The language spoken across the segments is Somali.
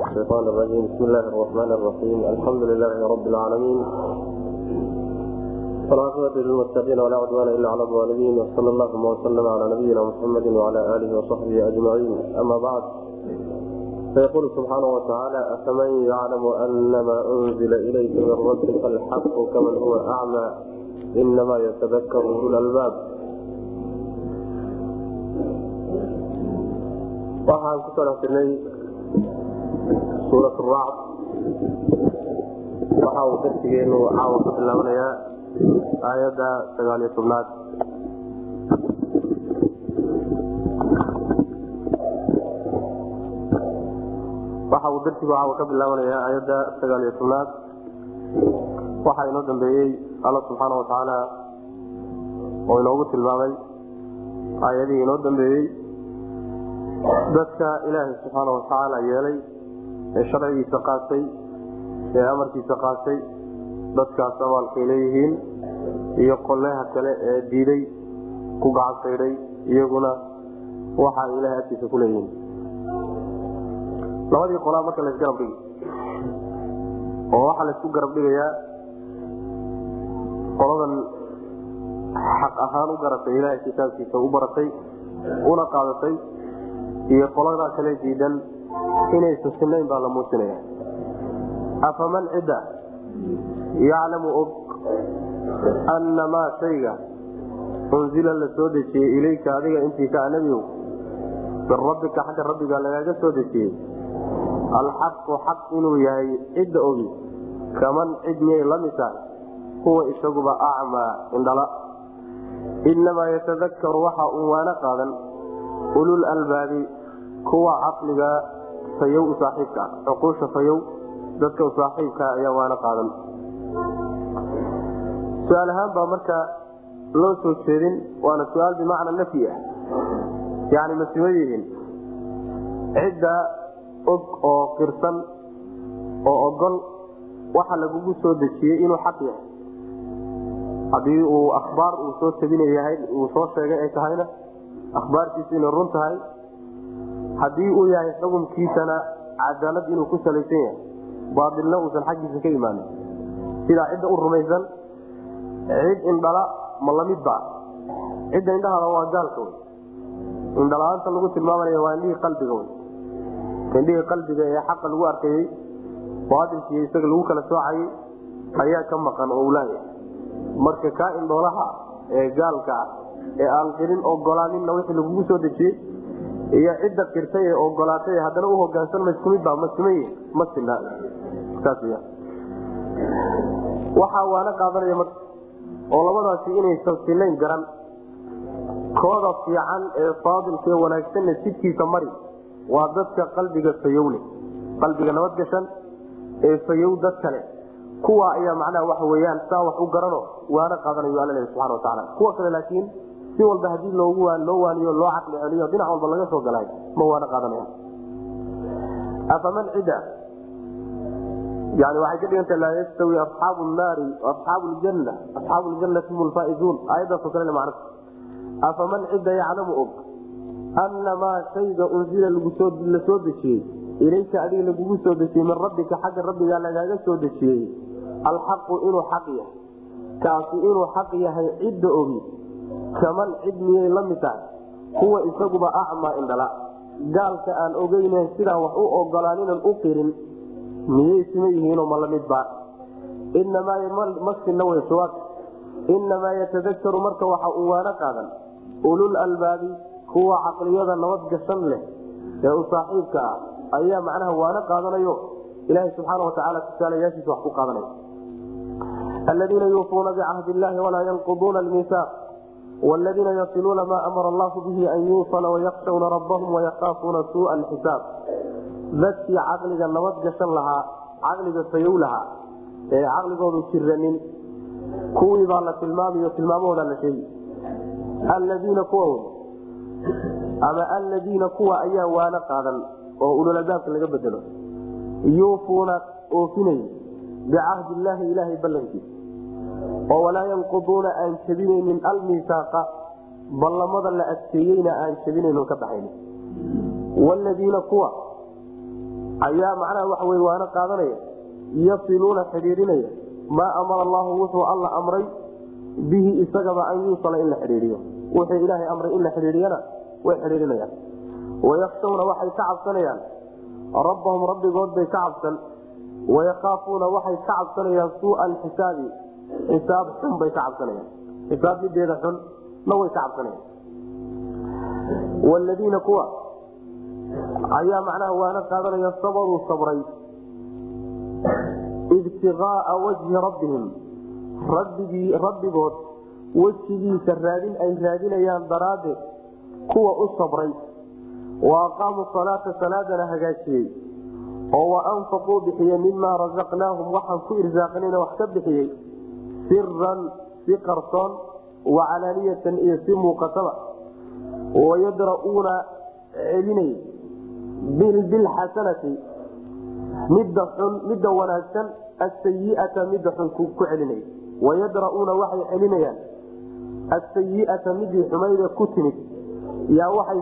الشيطان الرجيم بسم الله الرحمن الرحيم الحمد لله رب العالمين والعاقبة للمتقين ولا عدوان إلا على الظالمين وصلى اللهم وسلم على نبينا محمد وعلى آله وصحبه أجمعين أما بعد فيقول سبحانه وتعالى أفمن يعلم أن ما أنزل إليك من ربك الحق كمن هو أعمى إنما يتذكر أولو الألباب waxaan ku soo suurat racd waxa uu darsigeenu caawa ka bilaabanayaa aayadda sagaaliyo tobnaad. Waxa uu darsigu caawa ka bilaabanayaa aayadda sagaaliyo tobnaad. Waxaa inoo dambeeyey alla subxaana watacaala oo inoogu tilmaamay aayadihii inoo dambeeyey. Dadka ilaahay subxaana watacaala yeelay ee sharcigiisa qaatay ee amarkiisa qaatay dadkaas abaalkay leeyihiin iyo qolleha kale ee diiday ku gacansaydhay iyaguna waxa ay ilahay agtiisa ku leeyihiin. Labadii qolaa marka laysgarab dhigi oo waxaa laysku garab dhigayaa qoladan xaq ahaan u garatay ilaahay kitaabkiisa u baratay una qaadatay iyo qoladaa kale diidan inaysan sinayn baa la muujinaya. Afaman cidda yaclamu og annamaa shayga unzila la soo dejiyey ilayka adiga intiisaa nebigow min rabbika xagga rabbiga lagaaga soo dejiyey. Alxaqu xaq inuu yahay cidda ogi kaman cid miyay la mid tahay huwa isaguba acmaa indhala. Inamaa yatadakaru waxa uu waana qaadan ulul albaabi kuwa caqliga fayow u saaxiibka. Cuquusha fayow dadka u saaxiibka ayaa waana qaadan. Su'aal ahaan baa marka loo soo jeedin waana su'aal bimacna nafyi ah. Yani masima yihiin? Cidda og oo qirsan oo ogol waxa lagugu soo dejiyey inuu xaq yahay. Haddii uu akhbaar uu soo tabinayahay uu soo sheegay ay tahayna akhbaartiisu inay run tahay haddii uu yahay xukunkiisana cadaalad inuu ku salaysan yahay baailna uusan xaggiisa ka imaanin. Sidaa cidda u rumaysan cid indhala ma lamidba cidda indhahada waa gaalka wey indhala-aanta lagu tilmaamanaya waa indhihii qalbiga wey indhihii qalbiga ee xaqa lagu arkayey baailkiiyo isaga lagu kala soocayay ayaa ka maqan oo ulaaya marka kaa indhoolaha ee gaalka ah ee aan qirin ogolaaninna wixii lagugu soo dejiyey iyo cidda qirtay ee ogolaatay haddana u hogaansan ma isku midba ma sina saas w waxaa waana qaadanaya marka oo labadaasi inaysan sinayn garan. Kooda fiican ee faadilkaee wanaagsanna jidkiisa mari waa dadka qalbiga fayowle. Qalbiga nabadgashan ee fayow dad kale. Kuwa ayaa macnaha waxa weyaan saa wax u garano waana qaadanayo alla lehi subxana watacaala kuwa kale laakiin si walba haddii loo waaniyo loo caqli celiyo dhinac walba laga soo galay ma waana qaadanaya afaman cida? Yani waxay ka dhiganta laa yastawi asxaabu naari asxaabu ljanna asxaabu ljanati hum lfaaizuun aayadaaso kale macna. Afaman cida yaclamu og annamaa shayga unzila la soo dejiyey. Ilayka adiga lagugu soo dejiyey min rabbika xagga rabbigaa lagaaga soo dejiyey. Alxaqu inuu xaq yahay. Kaasi inuu xaq yahay cidda ogi kaman cid miyay la mid tahay. Kuwa isaguba acmaa indhala. Gaalka aan ogeynen sidaan wax u ogolaaninan u qirin miyay sima yihiinoo ma w jawaab inamaa yatadakaru marka waxa uu waana qaadan. Ulul albaabi kuwa caqliyada nabad gashan leh ee u saaxiibka ah ayaa macnaha waana qaadanayo. Ilaaha subxaana watacaala tusaalayaashiisa wax ku qaadanaya. Aladiina yuufuuna bicahdi illahi walaa yanquduuna almiisaaq wladiina yasiluuna maa amara allahu bihi an yuusala wayakshawna rabbahum wayakaafuuna suua alxisaab dadkii caqliga nabad gashan lahaa caqliga fayow lahaa ee caqligoodu jiranin kuwii baa la tilmaamayo tilmaamahooda la sheegi alladiina kuwa ama alladiina kuwa ayaa waana qaadan oo ululadaabka laga bedelo yuufuuna oofinay bicahdi illaahi ilaahay ballankiisa oo walaa yanquduuna aan jebinaynin almisaaqa ballamada la adkeeyeyna aan jebinayno ka baxaynin. Wladiina kuwa ayaa macnaha waxa wey waana qaadanaya yasiluuna xidhiidhinaya maa amara allahu wuxuu alla amray bihi isagaba an yuusala in la xidhiidiyo wuxuu ilaahay amray in la xidhiidiyana way xidhiidhinayaan. Wayakshawna waxay ka cabsanayaan. Rabbahum rabbigood bay ka cabsan. Wayakaafuuna waxay ka cabsanayaan suua alxisaabi xisaab xun bay ka cabsanayaan. Xisaab mideeda xun na way ka cabsanayaan. Wladiina kuwa ayaa macnaha waana qaadanaya sabaruu sabray. Ibtigaaa wajhi rabbihim. Rabbigii rabbigood wejigiisa raadin ay raadinayaan daraaddeed kuwa u sabray. Wa aqaamuu salaata salaadana hagaajiyey. Oo wa anfaquu bixiye mimaa rasaqnaahum waxaan ku irsaaqnayna wax ka bixiyey siran si qarsoon wa calaaniyatan iyo si muuqataba wayadra'uuna celinay bilxasanati midda xun midda wanaagsan asayiata midda xun ku celinay. Wayadra'uuna waxay celinayaan asayiata midii xumayda ku timid yaa waxay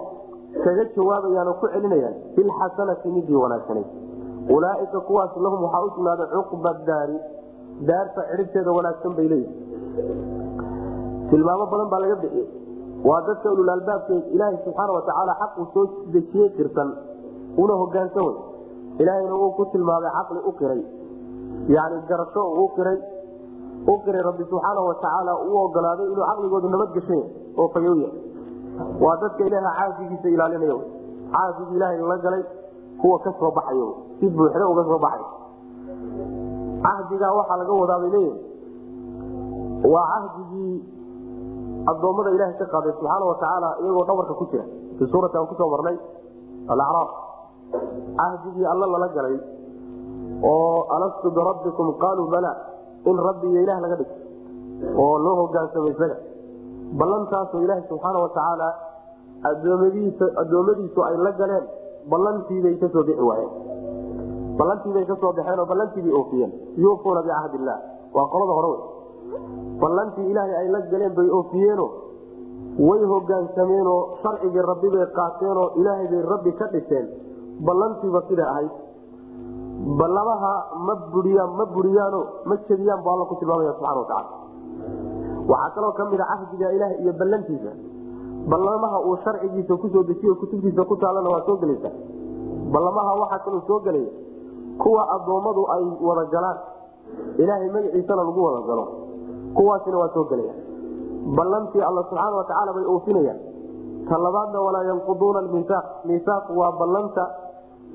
kaga jawaabayaan ku celinayaan bilxasanati midii wanaagsanayd ulaaika kuwaas lahum waxaa u sugnaaday cuqba daari daarta cidhibteeda wanaagsan bay leeyihi tilmaamo badan baa laga bixiyey. Waa dadka ululaalbaabke ilaaha subxaana watacaala xaquu soo dejiyey qirsan una hogaansan wey ilaahayna wuu ku tilmaamay caqli u qiray. Yani garasho u qiray. U qiray rabbi subxaana watacaala uu ogolaaday inuu caqligoodu nabadgeshanya oo fayowya waa dadka ilaaha caafigiisa ilaalinay caafigi ilaahay la galay kuwa ka soo baxay si buuxda uga soo baxay cahdigaa waxaa laga wadaabay leeyahay waa cahdigii adoommada ilaha ka qaaday subxaana watacaala iyagoo dhabarka ku jira. Fi suurati aan ku soo marnay alacraaf cahdigii alla lala galay oo alastu birabbikum qaaluu bala in rabbi iyo ilaah laga dhigto oo loo hogaansamo isaga. Ballantaasoo ilaaha subxaana watacaala adoomadiisa addoommadiisu ay la galeen ballantiibay ka soo bixi waayeen ballantiibay ka soo baxeen oo ballantiibay oofiyeen. Yuufuuna bicahd illah waa qolada hore wey. Ballantii ilaahay ay la galeen bay oofiyeeno way hogaansameenoo sharcigii rabbi bay qaateenoo ilaahay bay rabbi ka dhiseen. Ballantiiba siday ahayd. Ballamaha ma buriyaan ma buriyaano ma jebiyaan bu alla ku tilmaamaya subxana watacaala waxaa kaloo ka mid a cahdiga ilaah iyo ballantiisa. Ballamaha uu sharcigiisa ku soo dejiyo kutubtiisa ku taalana waa soo gelaysa ballamaha waxaa kaloo soo gelaya kuwa addoommadu ay wada galaan. Ilaahay magaciisana lagu wada galo. Kuwaasina waa soo gelaya. Ballantii alla subxaana watacaala bay oofinayaan ta labaadna walaa yanquduuna miisaaq miisaaq waa ballanta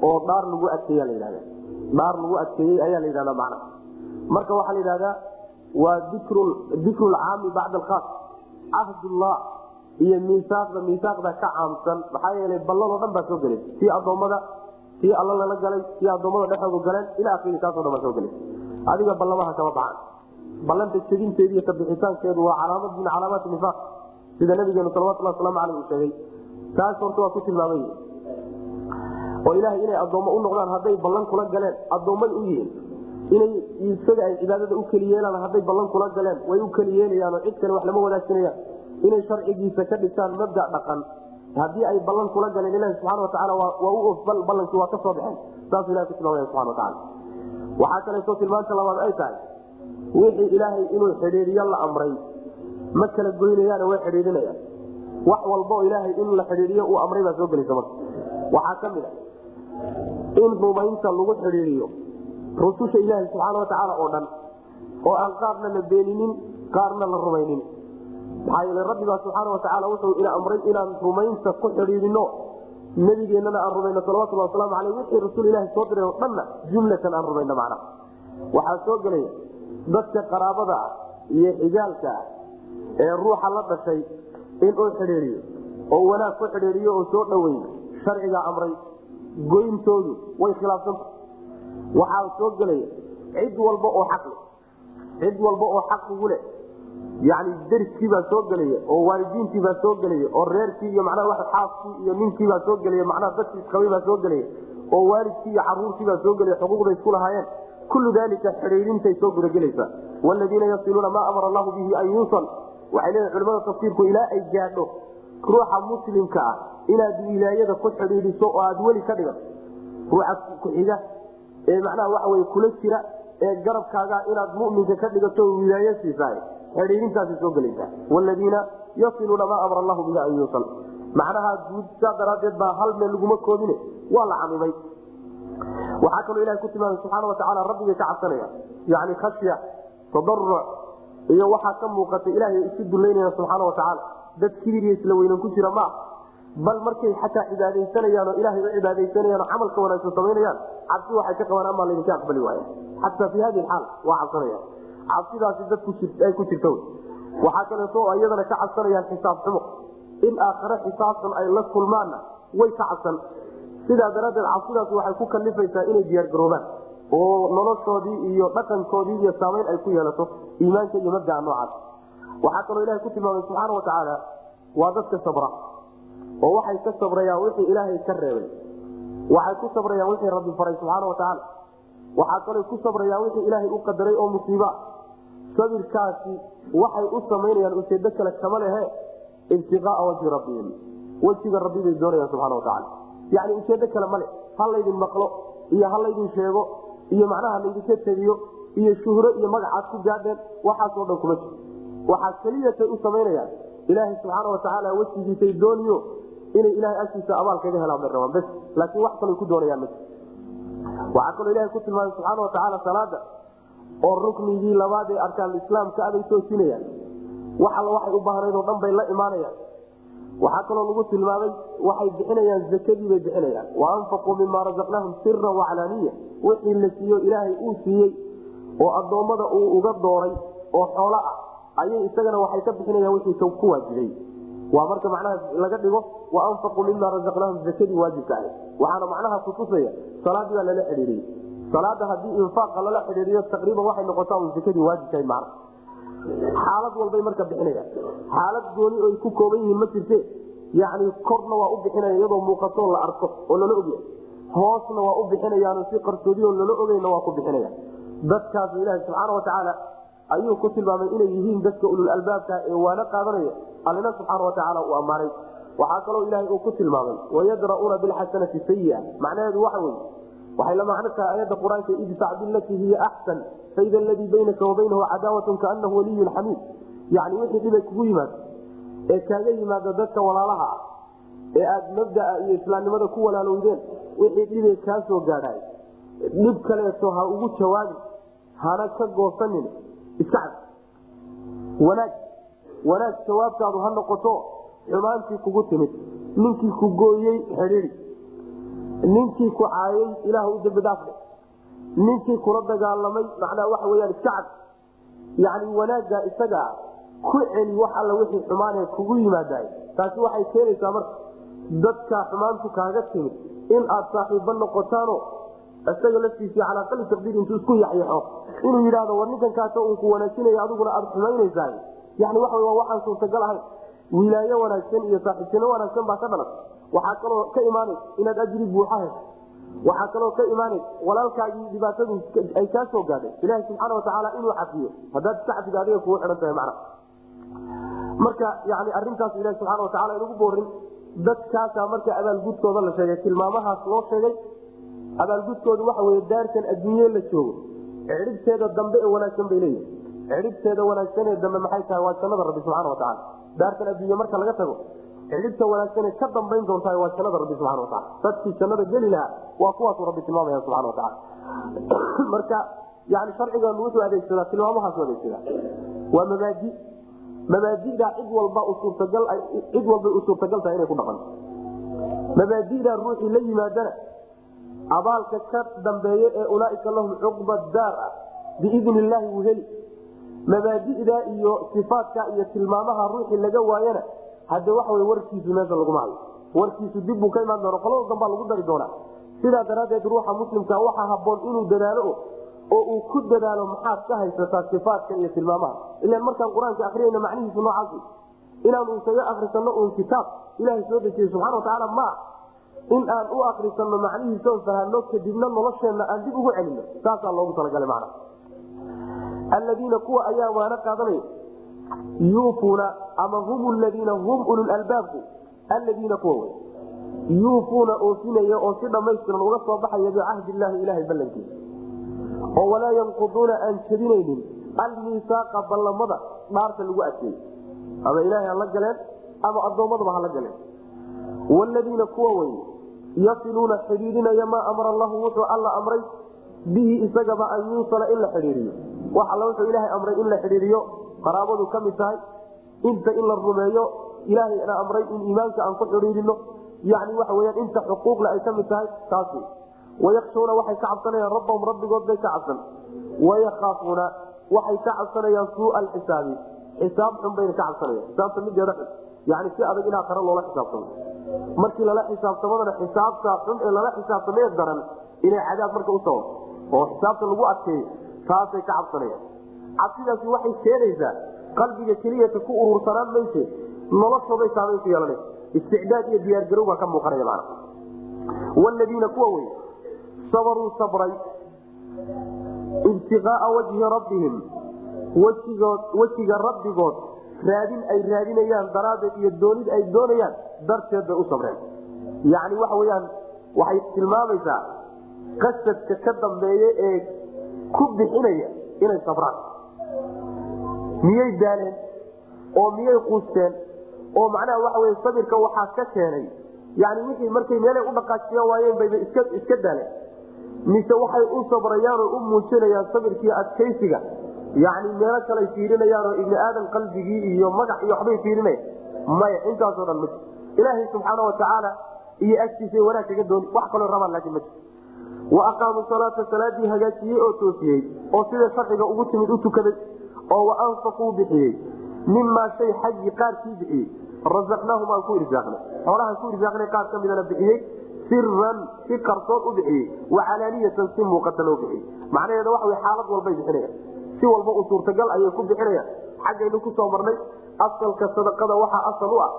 oo dhaar lagu adkeeya la yidhahda dhaar lagu adkeeyey ayaa la yidhahda macna. Marka waxaa la yidhahdaa waa dikru lcaami bacda alkhaas. Cahdullah iyo miisaaqda miisaaqda ka caamsan. Maxaa yeelay balladoo dhan baa soo gelaysa tii addoommada tii alla lala galay tii addoommada dhexoodu galeen ilaa akiri taasoo dhan soo gelaysa adiga ballamaha kama baxan ballanta jebinteedi iyo kabixitaankeedu waa calaamad min calaamaati nifaaq. Sida nabigeenu salawatulhi waslamu aleyh uu sheegay. Taas horta waa ku tilmaamay. Oo ilaahay inay addoommo u noqdaan hadday ballan kula galeen addoommay u yihiin. Inay isaga ay cibaadada u keli yeelaan hadday ballan kula galeen way u keli yeelayaanoo cid kale wax lama wadaagsanayaan. Inay sharcigiisa ka dhigtaan mabda dhaqan haddii ay ballan kula galeen ilahi u of ballankii waa ka soo baxeen. Saasuu ilahi ku tilmaamaya subxana watacaala waxaa kaleeto tilmaanta labaad ay tahay wixii ilaahay inuu xidhiiriyo la amray ma kala goynayaane way xidhiirinayaan wax walba ilaahay in la xidhiiriyo uu amray baa soo gelaysa marka. Waxaa ka mid a in rumaynta lagu xidhiiriyo rususha ilaahi subxaana watacaala oo dhan oo aan qaarna la beeninin qaarna la rumaynin maxaa yeele rabbibaa subxaana watacaala wuxuu ina amray inaan rumaynta ku xidhiidino nabigeennana aan rumayno salawatulli wasalaamu aleyh wixii rasuul ilahi soo diray oo dhanna jumlatan aan rumayno macna. Waxaa soo gelaya dadka qaraabada ah iyo xigaalka ah ee ruuxa la dhashay inuu xidhiidiyo oo wanaag ku xidhiidiyo oo soo dhaweey sharcigaa amray. Goyntoodu way khilaafsanta waxaa soo gelaya cid walba oo xaqle cid walba oo xaq ugu leh yani dariskiibaa soo gelaya oo waalidiintiibaa soo gelaya oo reerkii iyo manaa xaaskii iyo ninkiibaa soo gelaya macnaha dadkii isqabaybaa soo gelaya oo waalidkii iyo caruurtiibaa soo gelaya xuquuqday isku lahaayeen. Kullu dalika xidhiidintay soo gudagelaysaa wladiina yasiluuna maa amara allahu bihi an yuusal waxay leeyihiin culimada tafsiirku ilaa ay gaadho ruuxa muslimka ah inaad wilaayada ku xidhiidiso oo aad weli ka dhigan ruuxa ku-xiga ee macnaha waxa wey kula jira ee garabkaaga inaad muminka ka dhigato wilaayo siisaay xidhiirintaasay soo gelaysaa wladiina yasiluuna maa amara allahu bihi an yuusal. Macnaha guud saa daraadeed baa hal meel laguma koobine waa la camimay waxaa kaloo ilaha ku tilmaamay subxaana watacaala rabbigay ka cabsanaya yani khashya tadaruc iyo waxaa ka muuqata ilaahay isu dullaynaya subxaana watacaala dad kibir iyo isla weynan ku jira maa bal markay xataa cibaadaysanayaan oo ilaahay u cibaadaysanayaan oo camalka wanaagsan samaynayaan cabsi waxay ka qabaan amaa laydinka aqbali waaya xataa fi hadi xaal waa cabsanaya cabsidaasi dad ay ku jirta waxaa kaleeto iyadana ka cabsanayaan xisaab xumo. In aakhare xisaabtan ay la kulmaanna way ka cabsan. Sidaa daraaddeed cabsidaas waxay ku kalifaysaa inay diyaargaroobaan oo noloshoodii iyo dhaqankoodii iyo saamayn ay ku yeelato iimaanka iyo mabdaa noocaas. Waxaa kaloo ilahay ku tilmaamay subxaana watacaala waa dadka sabra. Oo waxay ka sabrayaan wixii ilaahay ka reebay. Waxay ku sabrayaan wixii rabbi faray subxaana watacaala waxaa kaloo ku sabrayaan wixii ilaahay u qadaray oo musiiba sabirkaasi waxay u samaynayaan ujeedo kale kama lehe ibtiqaaa wajhi rabbihim. Wejiga rabbi bay doonayaan subxana watacaala yani ujeedo kale male ha laydin maqlo iyo ha laydin sheego iyo macnaha laydinka tegiyo iyo shuhro iyo magacaad ku gaadheen waxaasoo dhan kuma jiro. Waxaa keliyatay u samaynayaan. Ilaahay subxaana watacaala wejigiisay dooniyo inay ilahay agtiisa abaal kaga helaan bay rabaan bes laakiin wax kalay ku doonayaan ma waxaa kaloo ilahay ku tilmaamay subxaana watacaala salaada oo ruknigii labaad ee arkaanislaamka aday toojinayaan wax alla waxay u baahnayd oo dhan bay la imaanayaan. Waxaa kaloo lagu tilmaamay waxay bixinayaan zakadii bay bixinayaan. Wa anfaquu mima razaqnaahum sira waclaaniya wixii la siiyo ilaahay uu siiyey oo addoommada uu uga dooray oo xoolo ah ayay isagana waxay ka bixinayaan wixii ku waajibay. Waa marka macnaha laga dhigo wa anfaquu mima razaqnaahum zakadii waajibka ahay waxaana macnaha kutusaya salaadii baa lala xidhiiriyey salaada haddii infaaqa lala xidhiiriyo taqriiban waxay noqotaa un zakadii waajibkahay macna xaalad walbay marka bixinayaan. Xaalad gooni oy ku kooban yihiin ma jirte. Yani korna waa u bixinaya iyadoo muuqatoo la arko oo lala ogyahay hoosna waa u bixinayaan si qarsoodiyo lala ogeyna waa ku bixinaya dadkaas ilaahi subxaana watacaala ayuu ku tilmaamay inay yihiin dadka ulul albaabka ee waana qaadanaya. Allina subxaana watacaala uu ammaanay. Waxaa kaloo ilaahay uu ku tilmaamay wayadra'uuna bilxasanati sayia macnaheedu waxa weye waxay la macno tahay ayadda qur'aanka idfac bilatii hiya axsan faida aladii baynaka wa baynahu cadaawatun kaanahu waliyun xamiid. Yani wixii dhibay kugu yimaado ee kaaga yimaada dadka walaalaha ah ee aad mabdaa iyo islaamnimada ku walaalowdeen wixii dhibay kaa gaadhay dhib kaleeto ha ugu jawaabin hana ka goosanin. Iska wanaag. Wanaag jawaabtaadu ha noqoto xumaantii kugu timid. Ninkii ku gooyey xidhiidi ninkii ku caayay ilaah u dambi dhaafle ninkii kula dagaalamay macnaa waxa weyaan iska cad yani wanaagga ku celi wax alla wixii xumaanee kugu yimaadaay. Taasi waxay keenaysaa marka dadka xumaantu kaaga timid in aad saaxiibo noqotaano isaga laftiisii calaa qali taqdiir intuu isku yaxyaxo inuu yidhaahdo war ninkan kaaso uu ku wanaajinaya adiguna aada xumaynaysaa yani waxa waa waxaan suurtagal ahayn wilaayo wanaagsan iyo saaxiibtino wanaagsan baa ka dhalan waxaa kaloo ka imaanaysa inaad ajri buuxa waxaa kaloo ka imaanaysa walaalkaagii dhibaatadu ay kaa soo gaadhay. Ilahi subxaana watacaala inuu cafiyo haddaad cafido adiga kugu xidhan tahay macna. Marka yani arintaas ilahi subxana watacala inugu boorin dadkaasaa marka abaalgudkooda la sheegay tilmaamahaas loo sheegay abaalgudkooda waxa wey daartan adduunye la joogo. Cidhibteeda dambe ee wanaagsan bay leeyihi cidhibteeda wanaagsan ee dambe maxay tahay? Waa jannada rabbi subxana watacaala daartan adduunye marka laga tago cidhibta wanaagsan ka dambayn doontaa waa jannada rabbi subana wataala dadkii jannada geli lahaa waa kuwaasuu rabbi tilmaamaya subana wataala marka yani sharcigan wuxuu adeegsadaa tilmaamahaasu adeegsadaa. Waa mabaadi. Mabaadidaa cid walba suurtagal cid walbay u tahay inay ku dhaqanto mabaadidaa ruuxii la yimaadana abaalka ka dambeeye ee ulaaika lahum cuqba daar ah biidni illaahi wuu heli. Mabaadi'da iyo sifaadka iyo tilmaamaha ruuxii laga waayana hadde waxa wey warkiisu meesha laguma hayo warkiisu dib buu ka imaan doona qolada dambaa lagu dari doonaa. Sidaa daraaddeed ruuxa muslimka waxaa haboon inuu dadaalo oo uu ku dadaalo maxaad ka haysataa sifaadka iyo tilmaamaha. Ilan markaan qur'aanka akriyayna macnihiisu noocaas inaanu isaga akrisano un kitaab ilaahay soo dejiyey subxana watacaala maa in aan u akrisano macnihiisaon fahano kadibna nolosheenna aan dib ugu celino. Saasaa loogu talagalay macna. Alladiina kuwa ayaa waana qaadanaya yuufuuna ama hum ladiina hum ululalbaabku alladiina kuwa wey yuufuuna oofinaya oo si dhammaystiran uga soo baxaya bicahdi illaahi ilahay ballankiisa oo walaa yanquduuna aan jebinaynin almiisaaqa ballamada dhaarta lagu adkeeyey ama ilaahay hala galeen ama addoommadaba hala galeen. Wladiina kuwa wey yasiluuna xidhiidinaya maa amara allahu wuxuu alla amray bihi isagaba an yuusala in la xidhiiriyo wax alla wuxuu ilaahay amray in la xidhiiriyo qaraabadu ka mid tahay inta in la rumeeyo ilaahayna amray in iimaanka aan ku xidhiirino yani waxa weyaan inta xuquuqle ay ka mid tahay taas wayakshuuna waxay ka cabsanayaan rabbahum rabbigood bay ka cabsan. Wayakaafuuna waxay ka cabsanayaan suua alxisaabi xisaab xun bayna ka cabsanayaan. Xisaabta mideeda xun. Yani si adag in aakhare loola xisaabtamo. Markii lala xisaabtamadana xisaabta xun ee lala xisaabtamee daran inay cadaab marka u sababto oo xisaabta lagu adkeeyo taasay ka cabsanayaan cabsidaasi waxay keenaysaa qalbiga keliyata ku urursanaan mayse noloshooday saamayn ku yeelanaysa isticdaad iyo diyaargarow ka muuqanaya mana wladiina kuwa wey sabaruu sabray ibtiqaaa wajhi rabbihim wejiga rabbigood raadin ay raadinayaan daraaddeed iyo doonid ay doonayaan darteed bay u sabreen. Yacni waxa weyaan waxay tilmaamaysaa qasadka ka dambeeye ee ku bixinaya inay sabraan miyay daaleen? oo miyay quusteen? oo macnaha waxa wey sabirka waxaa ka keenay. Yani wixii markay meelay u dhaqaajiyan waayeen bayba iska daaleen. Mise waxay u sabrayaan oo u muujinayaan sabirkii adkaysiga. Yani meelo kalay fiirinayaan oo ibni aadan qalbigii iyo magac iyo waxbay fiirinayaan maya intaasoo dhan ma ilaahay subxaana watacaala iyo agtiisa wanaag kaga dooni. Wax kaloo rabaan laakiin ma jir salaata salaadii hagaajiyey oo toosiyey. Oo sida sharciga ugu timid u tukaday oo wa anfaquu bixiyey mimaa shay xaggii qaarkii bixiyey razaqnaahum aan ku irsaaqnay. Xoolahaan ku irsaaqnay qaar ka midana bixiyey siran si qarsoon u bixiyey wacalaaniyatan si muuqata loo bixiyey. Macnaheeda waxa wy xaalad walbay bixinayaan si walba u suurtagal ayay ku bixinayaan xaggaynu ku soo marnay asalka sadaqada waxaa asal u ah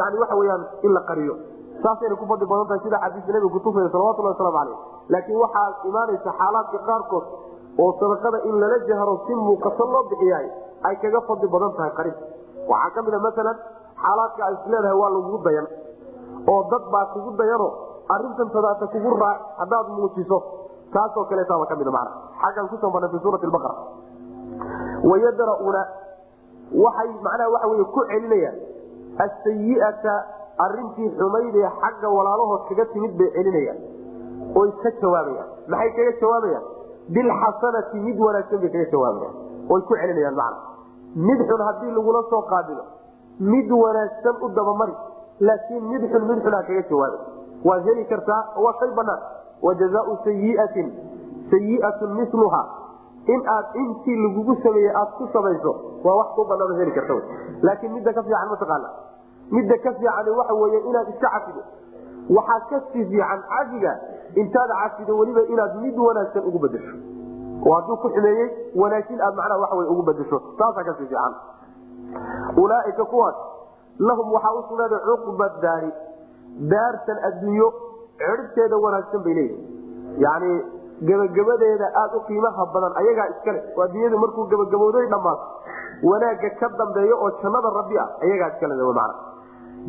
yani waxa weyaan in la qariyo. Saasayna ku fadli badan tahay sida xadiiska nabiga kutusaya salawatulhi waslamu caleyh laakiin waxaa imaanaysa xaalaadka qaarkood oo sadaqada in lala jahro si muuqato loo bixiyaay ay kaga fadli badan tahay qarin. Waxaa ka mid a maalan xaalaadka ay isleedahay waa lagugu dayan oo dad baa kugu dayano arintan tadaata kugu raac haddaad muujiso taasoo kaleetaaba ka mid man xaggan ku soo marnay fi suurati baqara wayadra'uuna waxay macnaha waxa wey ku celinayaan asayiata arintii xumayd ee xagga walaalahood kaga timid bay celinayaan oy ka jawaabayaan. Maxay kaga jawaabayaan bilxasanati mid wanaagsan bay kaga jawaabayaan oy ku celinayaan macna mid xun haddii lagula soo qaabilo mid wanaagsan u dabamari laakiin mid xun mid xunaa kaga jawaabay waad heli kartaa waa shay banaan wajazaau sayiatin sayiatun miluha in aad intii lagugu sameeye aad ku samayso waa wax ku banaan heli karta laakiin midda ka fiican mataqaana midda ka fiican waxa wey inaad iska cafido waxaa ka sii fiican cafiga intaad cafido weliba inaad mid wanaagsan ugu bedesho oo hadduu ku xumeeyey wanaagsin aad macnaha waa ugu bedesho taasaa ka sii fiican. Ulaaika kuwaas lahum waxaa u sugnaaday cuqba daari daartan adduunyo ciribteeda wanaagsan bay leeyihi yani gebagabadeeda aada u qiimaha badan ayagaa iskale oo adduunyadu markuu gebagabooday dhammaato wanaagga ka dambeeyo oo jannada rabbi ah ayagaa iskale man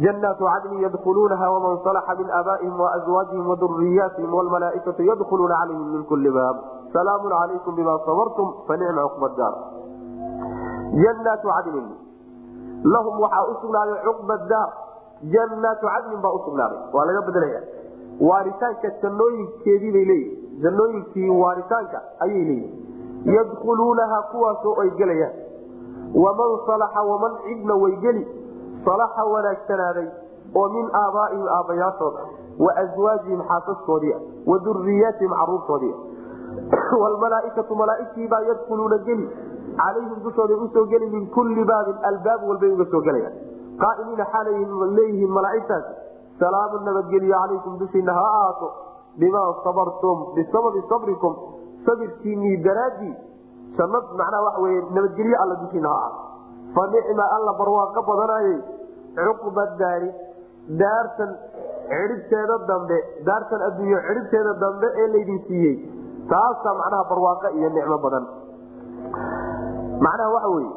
janaatu cadnin yadkhuluunaha waman salaxa min aabaa'ihim waazwaajihim waduriyaatihim wlmalaaikatu yadkhuluuna calayhim min kuli baab salaamun calaykum bima sabartum fanicma cuqba daar janaatu cadnin lahum waxaa usugnaaday cuqba daar janaatu cadnin baa usugnaaday waa laga bedelaya waaritaanka jannooyinkeedii bay leeyihi jannooyinkii waaritaanka ayay leeyihi yadkhuluunaha kuwaasoo ay gelayaan waman salaxa waman cidna way geli salaxa wanaagsanaaday oo min aabaaihim aabbayaashooda wa aswaajihim xaasaskoodii wa duriyaatihim caruurtoodii wlmalaaikatu malaaigtiibaa yadkhuluuna geli calayhim dushooday u soo geli min kulli baabin albaab walbay uga soo gelayaan. Qaaimiina xaalay leeyihiin malaaigtaasi salaamu nabadgelyo calaykum dushiina ha ahaato bimaa sabartum bisababi sabrikum sabirkiinii daraaddii jannad macnaha waxa weye nabadgelyo alla dushiina ha ahaato fa nicma alla barwaaqo badanayay cuqba daari daartan cidhibteeda dambe daartan adduunyo cidhibteeda dambe ee laydin siiyey. Taasaa macnaha barwaaqo iyo nicmo badan. Macnaha waxa weye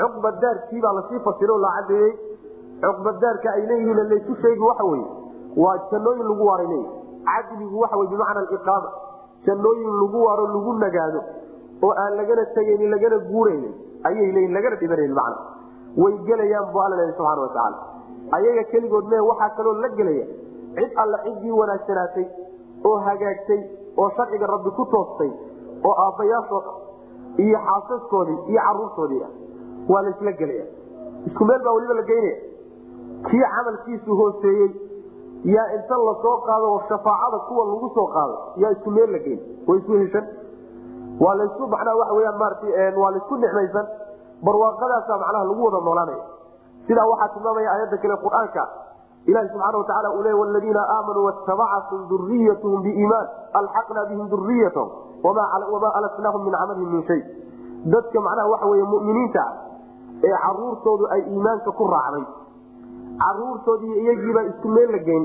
cuqba daarkii baa la sii fasiro la cadeeyey cuqba daarka ay leeyihiin laysu sheegi waxa weye waa jannooyin lagu waaray leeyi cadligu waxa wey bimacna aliqaama jannooyin lagu waaro lagu nagaado oo aan lagana tegaynin lagana guuraynin ayay leeyiin lagana dhibanayn macna way gelayaan bu alla leeyahy subxana watacaala ayaga keligood mee waxaa kaloo la gelaya cid alla ciddii wanaagsanaatay oo hagaagtay oo sharciga rabbi ku toostay oo aabbayaashood iyo xaasaskoodii iyo caruurtoodii ah waa laysla gelaya. Isku meel baa weliba la geynaya kii camalkiisu hooseeyey yaa inta la soo qaado oo shafaacada kuwa lagu soo qaado yaa isku meel la geyn way isu heshan waa laysu macnaha waxa weyaan maarata waa laysku nicmaysan barwaaqadaasa macnaha lagu wada noolaanaya sidaa waxaa tilmaamaya aayadda kale qur'aanka. Ilahi subxaana watacaala uu leey waladiina aamanuu watabacathm duriyathm biiimaan alxaqna bihim duriyatahum wamaa alasnaahum min camalihim min shay. Dadka macnaha waxa wey muminiinta ah ee caruurtoodu ay iimaanka ku raacday. Caruurtoodii iyagiibaa isku meel la geyn.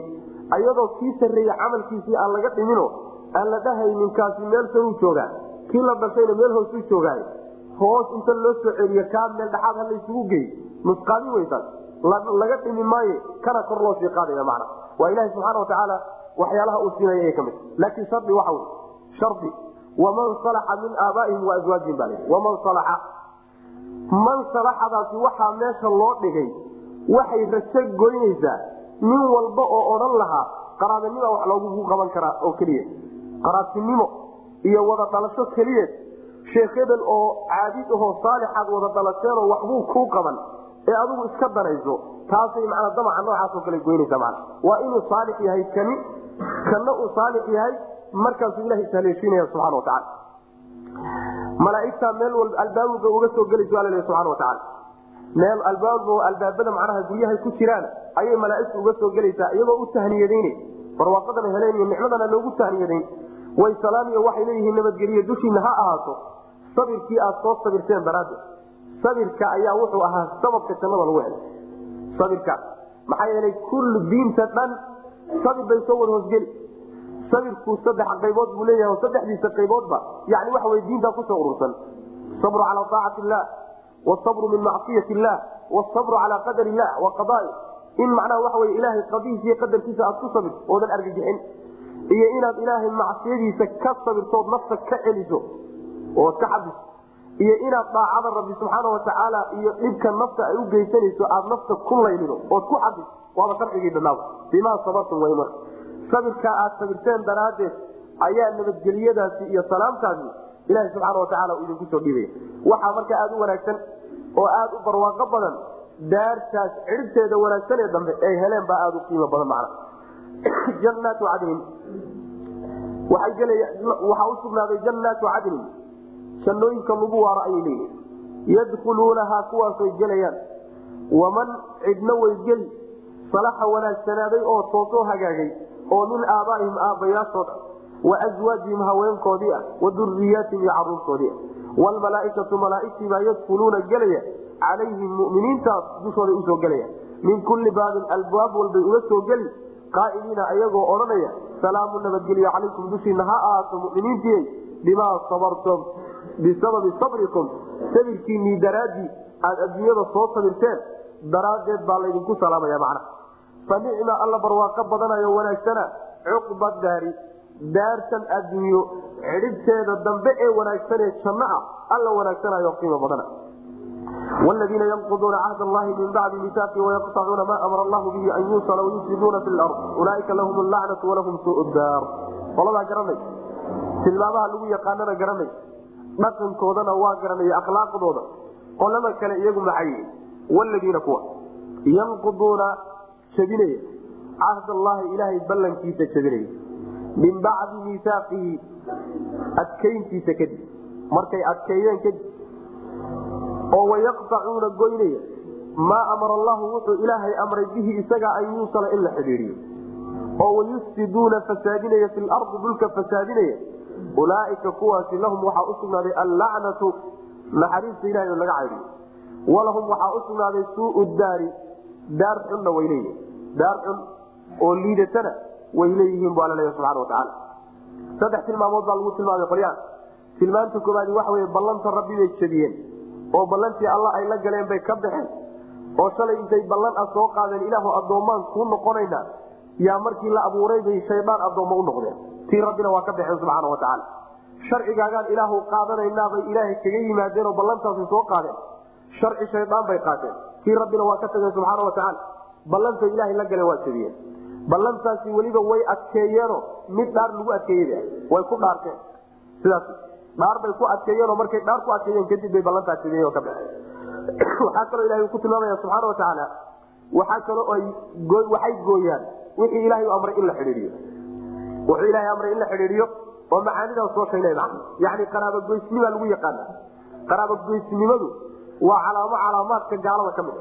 Ayadoo kii sarreeye camalkiisii aan laga dhimino aan la dhahaynin kaasi meel saruu joogaa kii la dhashayna meel hoosuu joogaay hoos inta loo soo celiyo kaa meel dhexaad ha laysugu gey. Nusqaami weysaas laga dhimi maayo kana kor loo sii qaadaya macna waa ilahi subxaana watacaala waxyaalaha uu siinaya ay ka mid laakiin shardi waxa wey shardi. Waman salaxa min aabaa'ihim wa aswaajihim baa layidhi waman salaxa. Man salaxadaasi waxaa meesha loo dhigay waxay rajo goynaysaa nin walba oo odhan lahaa qaraabanima wax loogu qaban karaa oo keliya. Qaraabtinimo iyo wada dhalasho keliyeed. Sheekh hebel oo caabid ahoo saalixaad wada dhalasheenoo waxbuu kuu qaban ee adigu iska danayso taasay manaa damaca noocaasoo kale goynaysa mana waa inuu saalix yahay kani kanna uu saalix yahay markaasuu ilaha ishaleeshiinaya subxana watacaala malaaigta meel walba albaabuga uga soo gelayso alla subana watacaala meel albaab albaabada macnaha guryahay ku jiraan ayay malaaigtu uga soo gelaysaa iyagoo u tahniyadayn barwaaqadana heleen iyo nicmadana loogu tahniyadayn way salaamiyo waxay leeyihiin nabadgeliye dushiina ha ahaato. Sabirkii aad soo sabirteen daraaddeed. Sabirka ayaa wuxuu ahaa sababka jannada lagu helay. Sabirka maxaa yeelay kullu diinta dhan sabir bay soo wada hoosgeli sabirku saddex qaybood buu leeyahay oo saddexdiisa qayboodba yani waxa wey diintaa ku soo urursan. Sabru calaa aacati illah wsabru min macsiyati illah wsabru calaa qadar illah wa qadaai. In macnaha waxa wey ilaahay qadihiisa iyo qadarkiisa aad ku sabirto oodan argagixin iyo inaad ilaahay macsiyadiisa ka sabirtood nafta ka celiso ood ka xabiso iyo inaad daacada rabbi subxaana watacaala iyo dhibka nafta ay u geysanayso aad nafta ku laylido ood ku xabiso waaba sharcigii dhanaaw bimaa sabartum way marka. Sabirkaa aad sabirteen daraaddeed ayaa nabadgelyadaasi iyo salaamtaasi ilaha subxaana watacaala uu idinku soo dhiibaya waxaa marka aada u wanaagsan oo aada u barwaaqo badan daartaas cidhibteeda wanaagsan ee dambe ay heleen baa aada u qiimo badan macna jannaatu cadnin waxaa usugnaaday jannaatu cadnin jannooyinka lagu waaro ayay leeyihiin yadkhuluunahaa kuwaasay gelayaan. Waman cidna way geli salaxa wanaagsanaaday oo toosoo hagaagay oo min aabaaihim aabbayaashooda wa aswaajihim haweenkoodii ah wa duriyaatihim iyo caruurtoodii ah. Wlmalaaikatu malaaigtii baa yadkuluuna gelaya calayhim muminiintaas dushooday u soo gelaya min kulli baabin albaab walbay uga soo geli qaa'iliina ayagoo odhanaya salaamu nabadgelyo calaykum dushiina ha ahaato muminiintii bimaa sabartum bisababi sabrikum sabirkiinii daraaddii aad adduunyada soo sabirteen daraaddeed baa laydinku salaamaya macna fa nicma alla barwaaqo badanayo wanaagsana cuqba daari daartan adduunyo cidhibteeda dambe ee wanaagsanee janno ah alla wanaagsanayo qiimo badana wladiina yanquduuna cahd allahi min bacdi misaaqi wayaqtacuuna ma amara allahu bihi an yuusala wayufsiduuna fi lard ulaaika lahum lacnatu walahum suu daar qoladaa garanay tilmaamaha lagu yaqaanana garanay dhaqankoodana waa garanay akhlaaqdooda qolada kale iyagu maxay wladiina kuwa yanquduuna jabinaya cahd allahi ilaahay ballankiisa jabinaya min bacdi miisaaqihi adkayntiisa kadib markay adkeeyeen kadib oo wayaqtacuuna goynaya. Maa amara allahu wuxuu ilaahay amray bihi isaga an yuusala in la xidhiidiyo oo wayufsiduuna fasaadinaya fi lardi dhulka fasaadinaya. Ulaaika kuwaasi lahum waxaa usugnaaday allacnatu naxariista ilahay oo laga caydiyo walahum waxaa usugnaaday suuu daari daar xunna way leeyihiin daar xun oo liidatana way leeyihiin bu alla leeya subxana watacaala saddex tilmaamood baa lagu tilmaamay qolyaan. Tilmaanta koobaadi waxa wey ballanta rabbi bay jebiyeen oo ballantii alla ay la galeen bay ka baxeen oo shalay intay ballan ah soo qaadeen ilaahu addoommaan kuu noqonaynaa yaa markii la abuuray bay shaydaan addoommo u noqdeen. Tii rabbina waa ka baxeen subxaana wa tacaala. Sharcigaagaan ilaahu qaadanaynabay ilaahay kaga yimaadeen oo ballantaasi soo qaadeen. Sharci shaydaan bay qaateen. Kii rabbina waa ka tageen subxaana wa tacaala. Ilaahay la galeen waa jebiyeen ballantaasi weliba way adkeeyeeno mid dhaar lagu adkeeyey way ku dhaarteen. Sidaas dhaar bay ku adkeeyeenoo markay dhaar ku adkeeyeen kadib bay ballantaa oo ka baxeen waxaa kaloo ilahay ku tilmaamaya subxaana wa tacaala waxaa kaloo ay waxay gooyaan wixii ilahay amray in la xidhiidiyo wuxuu ilahay amray in la xidhiidiyo oo macaanidaa soo sheegnay macna yani qaraabogoysnimaa lagu yaqaana qaraabogoysnimadu waa calaamo calaamaadka gaalada ka mid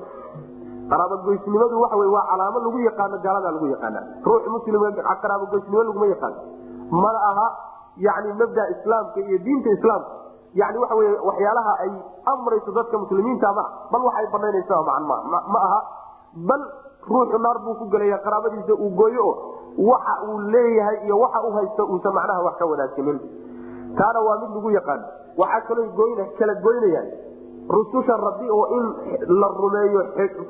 qaraabogoysnimadu waxa wey waa calaamo lagu yaqaano gaalada lagu yaqaana ruux muslim qaraabogoysnimo laguma yaqaano. Mana aha yani mabda islaamka iyo diinta islaamka. Yani waxa wey waxyaalaha ay amrayso dadka muslimiinta bal waxay banaynaysa ma aha. Bal ruuxu naar buu ku gelaya qaraabadiisa uu gooyo o waxa uu leeyahay iyo waxa u haysta uusan macnaha wax ka wanaagsanin taana waa mid lagu yaqaano waxaa kaloo kala goynayaan rususha rabbi oo in la rumeeyo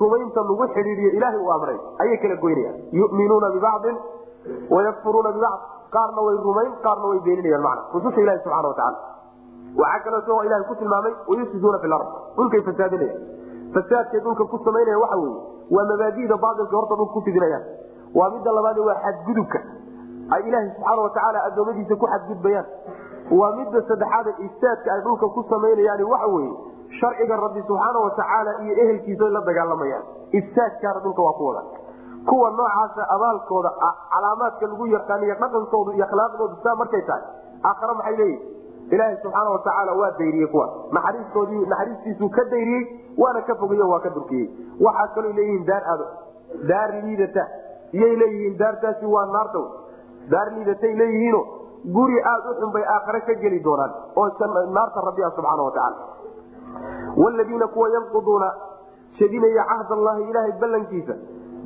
rumaynta lagu xidhiidiyo ilaahay uu amray ayay kala goynayaan yuminuuna bibacdin wayakfuruuna bibacd qaarna way rumayn qaarna way beeninayaan mana rususha ilahi subxana watacaala waxaa kaleeto ilahay ku tilmaamay wayufsiduuna fi lard dhulkay fasaadinayaan. Fasaadkay dhulka ku samaynaya waxa weye waa mabaadida baailka horta dhulka ku fidinayaan waa midda labaad waa xadgudubka. Ay ilaaha subxaana watacaala adoomadiisa ku xadgudbayaan. Waa midda saddexaad ifsaadka ay dhulka ku samaynayaan waxa weye sharciga rabbi subxaana watacaala iyo ehelkiisa la dagaalamayaan. Ifsaadkaana dhulka waa ku wada kuwa noocaasa abaalkooda calaamaadka lagu yaqaaniyo dhaqankoodu iyo akhlaaqdoodu saa markay tahay. Aakhare maxay leeyihiin ilaaha subxaana watacaala waa dayriyey kuwa. Naxariistoodii naxariistiisuu ka dayriyey waana ka fogeyo waa ka durkiyey waxaa kaloo leeyihiin daar ado. Daar liidata. Iyay leeyihiin daartaasi waa naarta daar liidatay leeyihiino guri aada u xun bay aakhare ka geli doonaan. Oo naarta rabbi ah subxaana watacaala wladiina kuwa yanquduuna shadinaya cahd allahi ilaahay ballankiisa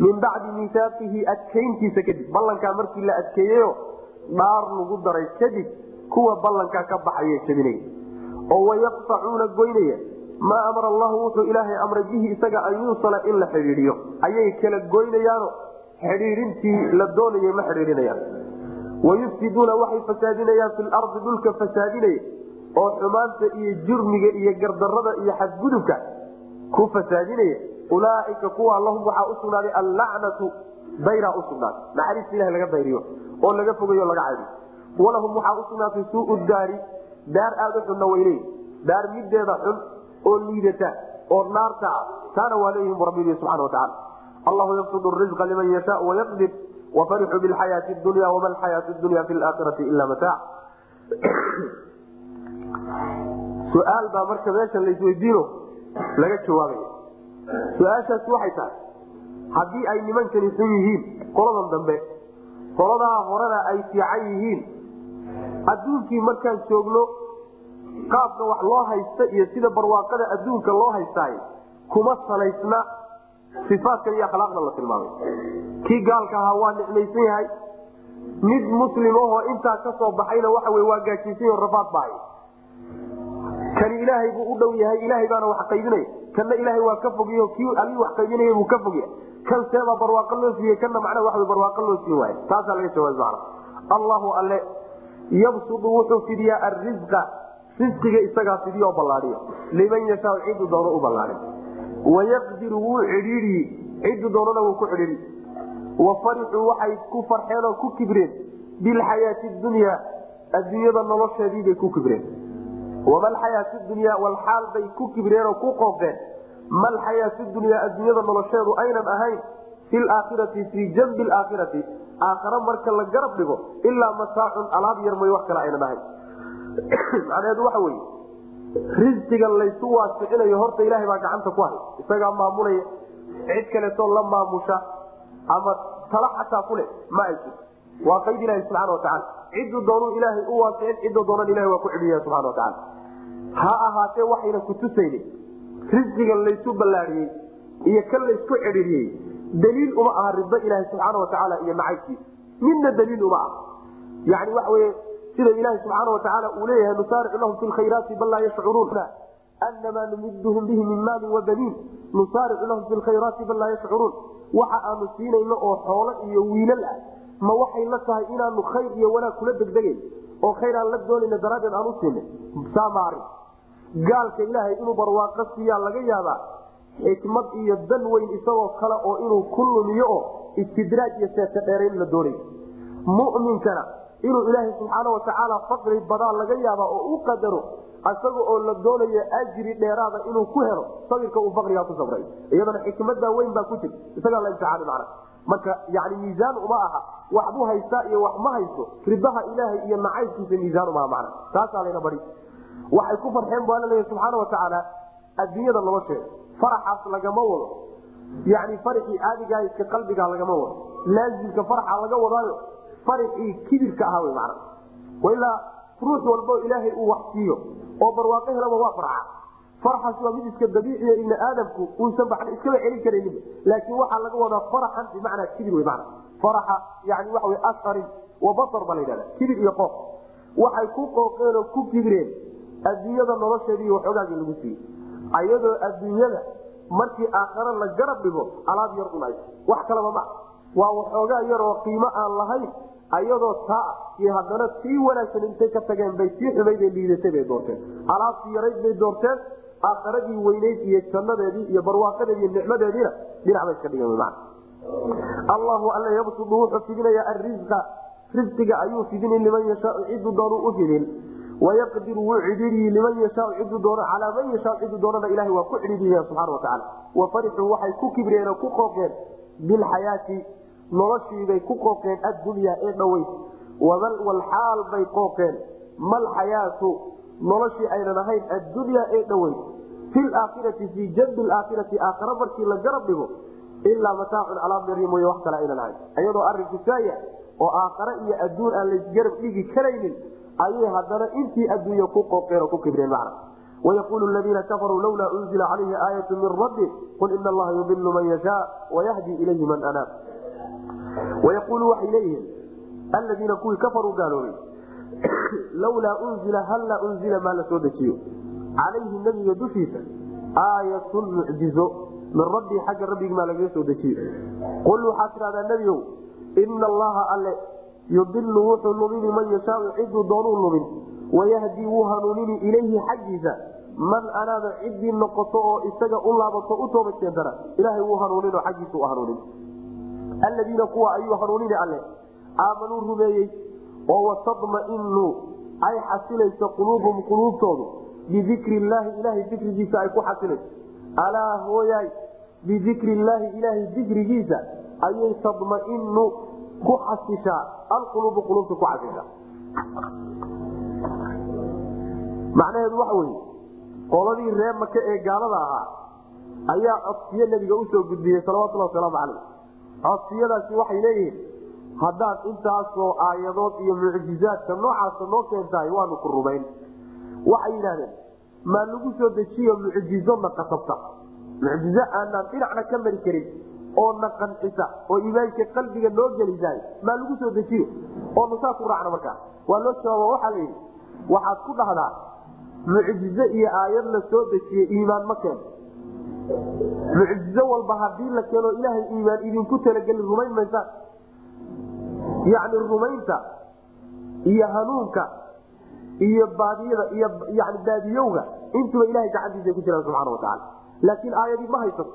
min bacdi miisaaqihi adkayntiisa kadib. Ballankaa markii la adkeeyeyo dhaar lagu daray kadib kuwa ballankaa ka baxaya jabinaya oo wayaqtacuuna goynaya. Maa amara allahu wuxuu ilaahay amray bihi isaga an yuusala in la xidhiidiyo ayay kala goynayaano. Xidhiidintii la doonayay ma xidhiidinayaan wayufsiduuna waxay fasaadinayaan fi lardi dhulka fasaadinaya oo xumaanta iyo jurmiga iyo gardarada iyo xadgudubka ku fasaadinaya ulaaika kuwa lahum waxaa usugnaaday allacnatu dayraa usugnaaday naxariista ilaha laga dayriyo oo laga fogeyo laga caydiyo walahum waxaa usugnaatay suu daari daar aada u xunna wayley daar mideeda xun oo liidata oo naarta ah. Taana waa leeyihiin rabbi subana wataala allahu yabsud rizqa liman yashaa wayaqdir wafarixuu bilxayaati dunya wama alxayaatu dunya fi laakhirati ila mataac su'aal baa marka meesha laisweydiino laga jawaabaya su'aashaas waxay tahay. Haddii ay nimankani xun yihiin qoladan dambe qoladaa horena ay fiican yihiin. Adduunkii markaan joogno qaabka wax loo haysta iyo sida barwaaqada adduunka loo haystaay kuma salaysna ifaadkan iyo akhlaaqda la tilmaamay. Kii gaalka ahaa waa nicmaysan yahay. Mid muslimahoo intaa ka soo baxayna waxa w waa gaajiysan rafaad bahay. Kani ilaahay buu u dhow yahay ilaahay baana wax qaybinaya kanna ilaahay waa ka fogyo kii alii wax qaybinaya buu ka fogya kan seebaa barwaaqo loo siiyey kana macna wa barwaaqo loo siin waay taasaa laga jawaab allahu alle yabsudu wuxuu fidiyaa arisqa risqiga isagaa fidiyo ballaaiyo liman yashaa cidu doono u ballaai wayaqdiru wuu cidhiidiyi cidu doonana wuu ku cidhiidi wafarixuu waxay ku farxeen oo ku kibreen. Bilxayaati dunya adduunyada nolosheediibay ku kibreen wamalxayaati dunya walxaal bay ku kibreen ku qoofeen malxayaati dunya adduunyada nolosheedu aynan ahayn fi laakhirati fii janbi laakhirati aakhare marka la garab dhigo ilaa mataacun alaab yar mooy wax kale aynan ahayn macnaheedu waxa weye risqiga laysu waasicinayo horta ilaahay baa gacanta ku hay isagaa maamulaya cid kaleetoo la maamusha ama tala xataa kule ma ay jirto waa qayd ilahi subxana watacaala ciddu doonuu ilaahay u waasicin cidda doonan ilahay waa ku celiya subxana watacaala ha ahaatee waxayna kutusaynin risqiga laysu ballaadhiyey iyo kan laysku cidhiriyey daliil uma aha rido ilaahi subxaana watacaala iyo nacaybkiisa midna daliil uma aha. Yani waxa weye sida ilaahi subxaana watacaala uu leeyahay nusaaricu lahum fi lkhayraati bal laa yashcuruun. Anamaa numiduhum bihi min maalin wabaniin nusaaricu lahum fi lkhayraati bal laa yashcuruun. Waxa aanu siinayno oo xoolo iyo wiilal ah ma waxay la tahay inaanu khayr iyo wanaag kula degdegayn oo khayr la doonayna daraaddeed aan u siinay saamaarin gaalka ilaahay inuu barwaaqo siiyaa laga yaabaa xikmad iyo dan weyn isagoo kale oo inuu ku lumiyo oo istidraaj iyo seeta dheerayn la doonay. Muminkana inuu ilaahay subxaana watacaala faqri badaa laga yaaba oo u qadaro isaga oo la doonayo ajri dheeraada inuu ku helo sabirka uu faqrigaa ku sabray iyadana xikmada weyn baa ku jir isagaa la imtixaani macna marka yani miisaan uma aha. Waxbuu haystaa iyo wax ma haysto ribaha ilaahay iyo nacaybkiisa miisaan umaha macna. Taasaa layna bari. Waxay ku farxeen bu alla leeya subxaana watacaala adduunyada nolosheeda faraxaas lagama wado. Yani farxii caadigaa iska qalbigaa lagama wado. Laazimka farxa laga wadaayo farxii kibirka ahaa wy mana ilaa ruux walbo ilaahay uu wax siiyo oo barwaaqo helaba waa farxa farxaas waa mid iska dabiiciya ibni aadamku uusan baxna iskaba celin karaynin. Laakiin waxaa laga wadaa faraxan bimacnaa kibir wey mana faraxa yani waxa wey asharin baa la yidhahda kibir iyo qooq. Waxay ku qooqeen oo ku kibireen adduunyada nolosheedii waxoogaagii lagu siiyey. Ayadoo adduunyada markii aakhare la garab dhigo alaab yar un ay wax kalaba ma waa waxoogaa yar oo qiimo aan lahayn ayadoo taa iyo haddana sii wanaagsan intay ka tageen bay sii xumayd ee liidatay bay doorteen. Alaabtii yarayd bay doorteen aakharadii weyneyd iyo jannadeedii iyo barwaaqadeedi nicmadeediina dhinac bay iska dhigeen man allahu alla yabsudu wuxuu fidinaya arisqa risqiga ayuu fidinin liman yashaau ciduu doonuu u fidin. Wayaqdiru wuu cidhiiriyi liman yashaau ciduu doono calaa man yashaau ciduu doonana ilahay waa ku cidhiiriya subxana watacaala wafarixuu waxay ku kibreen oo ku qooqeen bilxayaati noloshiibay ku qooqeen addunyaa ee dhoweyd. Walxaal bay qooqeen. Malxayaatu noloshii aynan ahayn addunyaa ee dhoweyd fi laakhirati fii janbi laakhirati aakhara markii la garab dhigo ilaa mataacun alaabdari mooye wax kale aynan ahayn. Ayadoo arinku saaya oo aakhare iyo adduun aan laysgarab dhigi karaynin ayay haddana intii adduunya ku qooqeen oo ku kibreen macna. Wayaqulu ladiina kafaruu lawlaa unzila calayhi aayatu min rabbi qul ina allaha yudilu man yashaa wayahdi ilayhi man anaab. Wayaqulu waxay leeyihiin aladiina kuwii kafaruu gaaloobay lawlaa unzila hallaa unzila maa la soo dejiyo calayhi nabiga dushiisa aayatun mucjizo min rabbii xagga rabbigi maa lagaga soo dejiyo qul waxaad tidhahdaa nebiow ina allaha alle yudilu wuxuu lumini man yashaau ciduu doonuu lumin wayahdi wuu hanuunini ilayhi xaggiisa man anaaba ciddii noqoto oo isaga u laabato u toobad keentana ilaahay wuu hanuuninoo xaggiisa u hanuunin aladiina kuwa ayuu hanuunini alle aamanuu rumeeyey oo watadmainu ay xasilayso quluubuhum quluubtoodu. Bidikri illaahi ilaahay dikrigiisa ay ku xasilayso. Alaa hooyaay bidikri illaahi ilaahay dikrigiisa ayay tadmainu ku xasishaa alquluubu quluubta ku xasishaa. Macnaheedu waxa weye qoladii reer maka ee gaalada ahaa ayaa codsiyo nabiga u soo gudbiyey salawatulhi wasalaamu calayh codsiyadaasi waxay leeyihiin haddaad intaasoo aayadood iyo mucjizaadka noocaasa noo keentahay waanu ku rumayn. Waxay yidhahdeen maa lagu soo dejiyo mucjizo na qasabta? Mucjizo aanaan dhinacna ka mari karin oo na qancisa oo iimaanka qalbiga noo gelisaay maa lagu soo dejiyo? Oo nasaa ku raacna markaa. Waa loo jawaaba waxaa layidhi waxaad ku dhahdaa mucjizo iyo aayad la soo dejiye iimaan ma keeno mucjizo walba haddii la keeno ilaahay iimaan idinku talagelin rumayn maysaan yacni rumaynta iyo hanuunka iyo baadiyada iyo yani baadiyowga. Intuba ilahay gacantiisa ku jiraan subxana watacaala laakiin aayadii ma haysato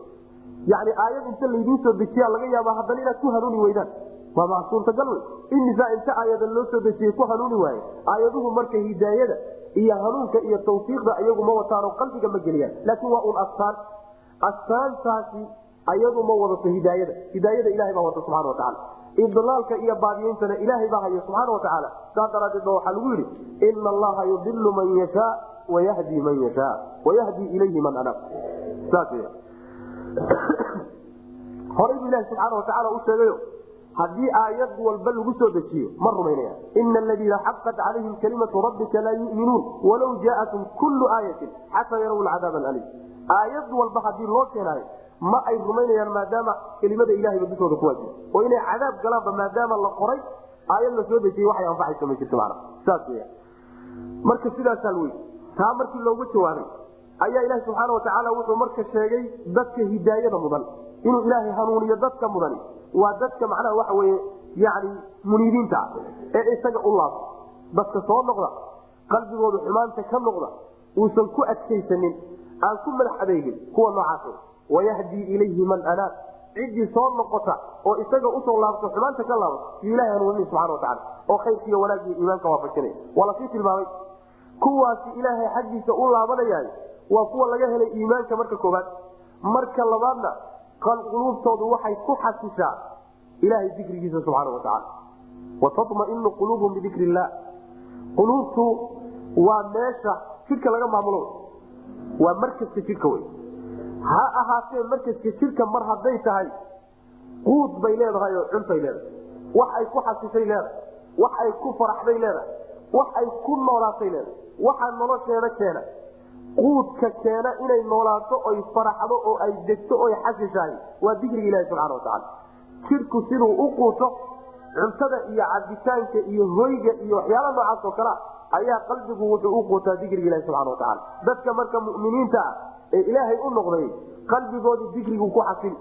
yani aayad inta laydiin soo dejiya laga yaaba haddana inaad ku hanuuni weydaan. Waa ma suurtagal wey imisaa inta aayada loo soo dejiyey ku hanuuni waaye aayaduhu marka hidaayada iyo hanuunka iyo tawfiiqda iyagu ma wataanoo qalbiga ma geliyaan. Laakiin waa un astaan. Astaantaasi ayadu ma wadato hidaayada. Hidaayada ilahay baa wata subxana watacaala idlaalka iyo baadiyeyntana ilaahay baa haya subxaana watacaala saas daraadeed ba waxaa lagu yidhi ina allaha yudilu man yashaa wayahdi man yashaa wayahdi ilayhi man anaab saas horay bu ilahi subxaana watacaala u sheegayo haddii aayad walba lagu soo dejiyo ma rumaynaya ina aladiina xaqat calayhim kalimatu rabbika laa yuminuun walaw jaatum kullu aayatin xataa yaraw lcadaab alim aayad walba haddii loo keenaayo ma ay rumaynayaan maadaama kelimada ilahayba dushooda ku waajiba oo inay cadaab galaanba maadaama la qoray aayad la soo dejiyey waxay anfacaysa ma jirto mana saas weya marka sidaasaa wey taa markii loogu jawaabay ayaa ilahi subxaana watacaala wuxuu marka sheegay dadka hidaayada mudan. Inuu ilaahay hanuuniyo dadka mudani. Waa dadka macnaha waxa weye yani muniibiinta ah ee isaga u laabta dadka soo noqda qalbigooda xumaanta ka noqda uusan ku adkaysanin aan ku madax adeegin kuwa noocaas wayahdii ilayhi man anaab ciddii soo noqota oo isaga u soo laabto xumaanta ka laabto yu ilahay subxana wataala oo khayrkiiyo wanaagiyo iimaanka waafajinaya waa la sii tilmaamay kuwaasi ilaahay xaggiisa u laabanayay waa kuwa laga helay iimaanka marka koobaad marka labaadna quluubtoodu waxay ku xasishaa ilahay dikrigiisa subxaana watacaala watamainu quluubhum bidikri illah quluubtu waa meesha jidhka laga maamulo waa markaska jidhka wey ha ahaatee markaska jidhka mar hadday tahay quud bay leedahay oo cuntay leedahay. Wax ay ku xasishay leedahay wax ay ku faraxday leedahay wax ay ku noolaatay leedahay waxaa nolosheeda keena. Quudka keena inay noolaato oy faraxdo oo ay degto oy xasishahay waa dikriga ilahi subxana watacaala jidhku siduu u quuto cuntada iyo cabitaanka iyo hoyga iyo waxyaala noocaas oo kalea ayaa qalbigu wuxuu u quutaa dikriga ilahi subxana watacaala dadka marka muminiinta ah ee ilaahay u noqday qalbigooda dikrigu ku xasil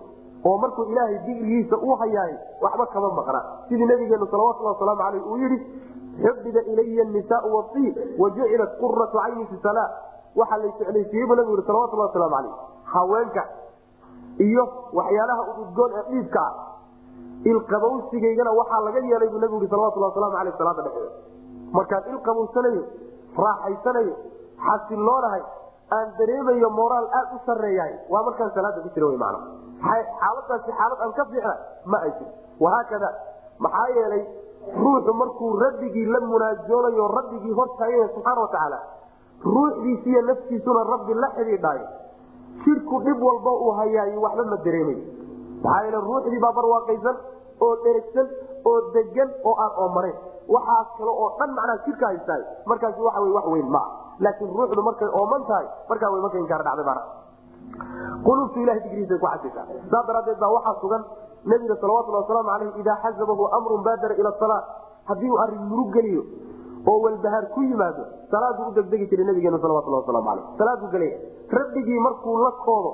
oo markuu ilaahay dikrigiisa u hayaay waxba kama maqna. Sidii nabigeenu salawatulhi wasalaamu aleyh uu yidhi xubiba ilaya nisaau wasiib wajucilat quratu cayni fi waxaa la jeclaysiiyey bu nabigu yii salawatulhi wasalaamu aleyh haweenka iyo waxyaalaha ududgoon ee dhiibka ah ilqabowsigaygana waxaa laga yeelay buu nabigu yii salawatulhi waslamu aleyh salaada dhexeeda markaan ilqabowsanayo raaxaysanayo xasiloonahay aan dareemayo moraal aad u sareeyahay waa markaan salaada ku jira man xaaladaasi xaalad aan ka fiixna ma ay jir wahaakada maxaa yeelay ruuxu markuu rabbigii la munaajoonayo rabbigii hortaagaya subxaana watacaala ruuxdiisiiyo naftiisuna rabbi la xidhiidhaayo jidhku dhib walba uu hayaayo waxba ma dareemayo maxaa yeele ruuxdii baa barwaaqaysan oo dheragsan oo degan oo aan oomanayn waxaas kale oo dhan macnaha jidhka haystaay. Markaasi waxa wey wax weyn maa laakiin ruuxdu markay ooman tahay markaa way marka inkaar dhacday bana quluubtu ilahay digrihiisa ku xasishaa saa daraadeed baa waxaa sugan nabiga salawatulhi wasalaamu aleyh idaa xasabahu amrun baadara ila salaa. Haddii uu arrin murug geliyo oo walbahaar ku yimaado salaaduu u degdegi jiray nabigeenu salawatulhi wasalaamu aleyh salaaduu gelaya. Rabbigii markuu la koodo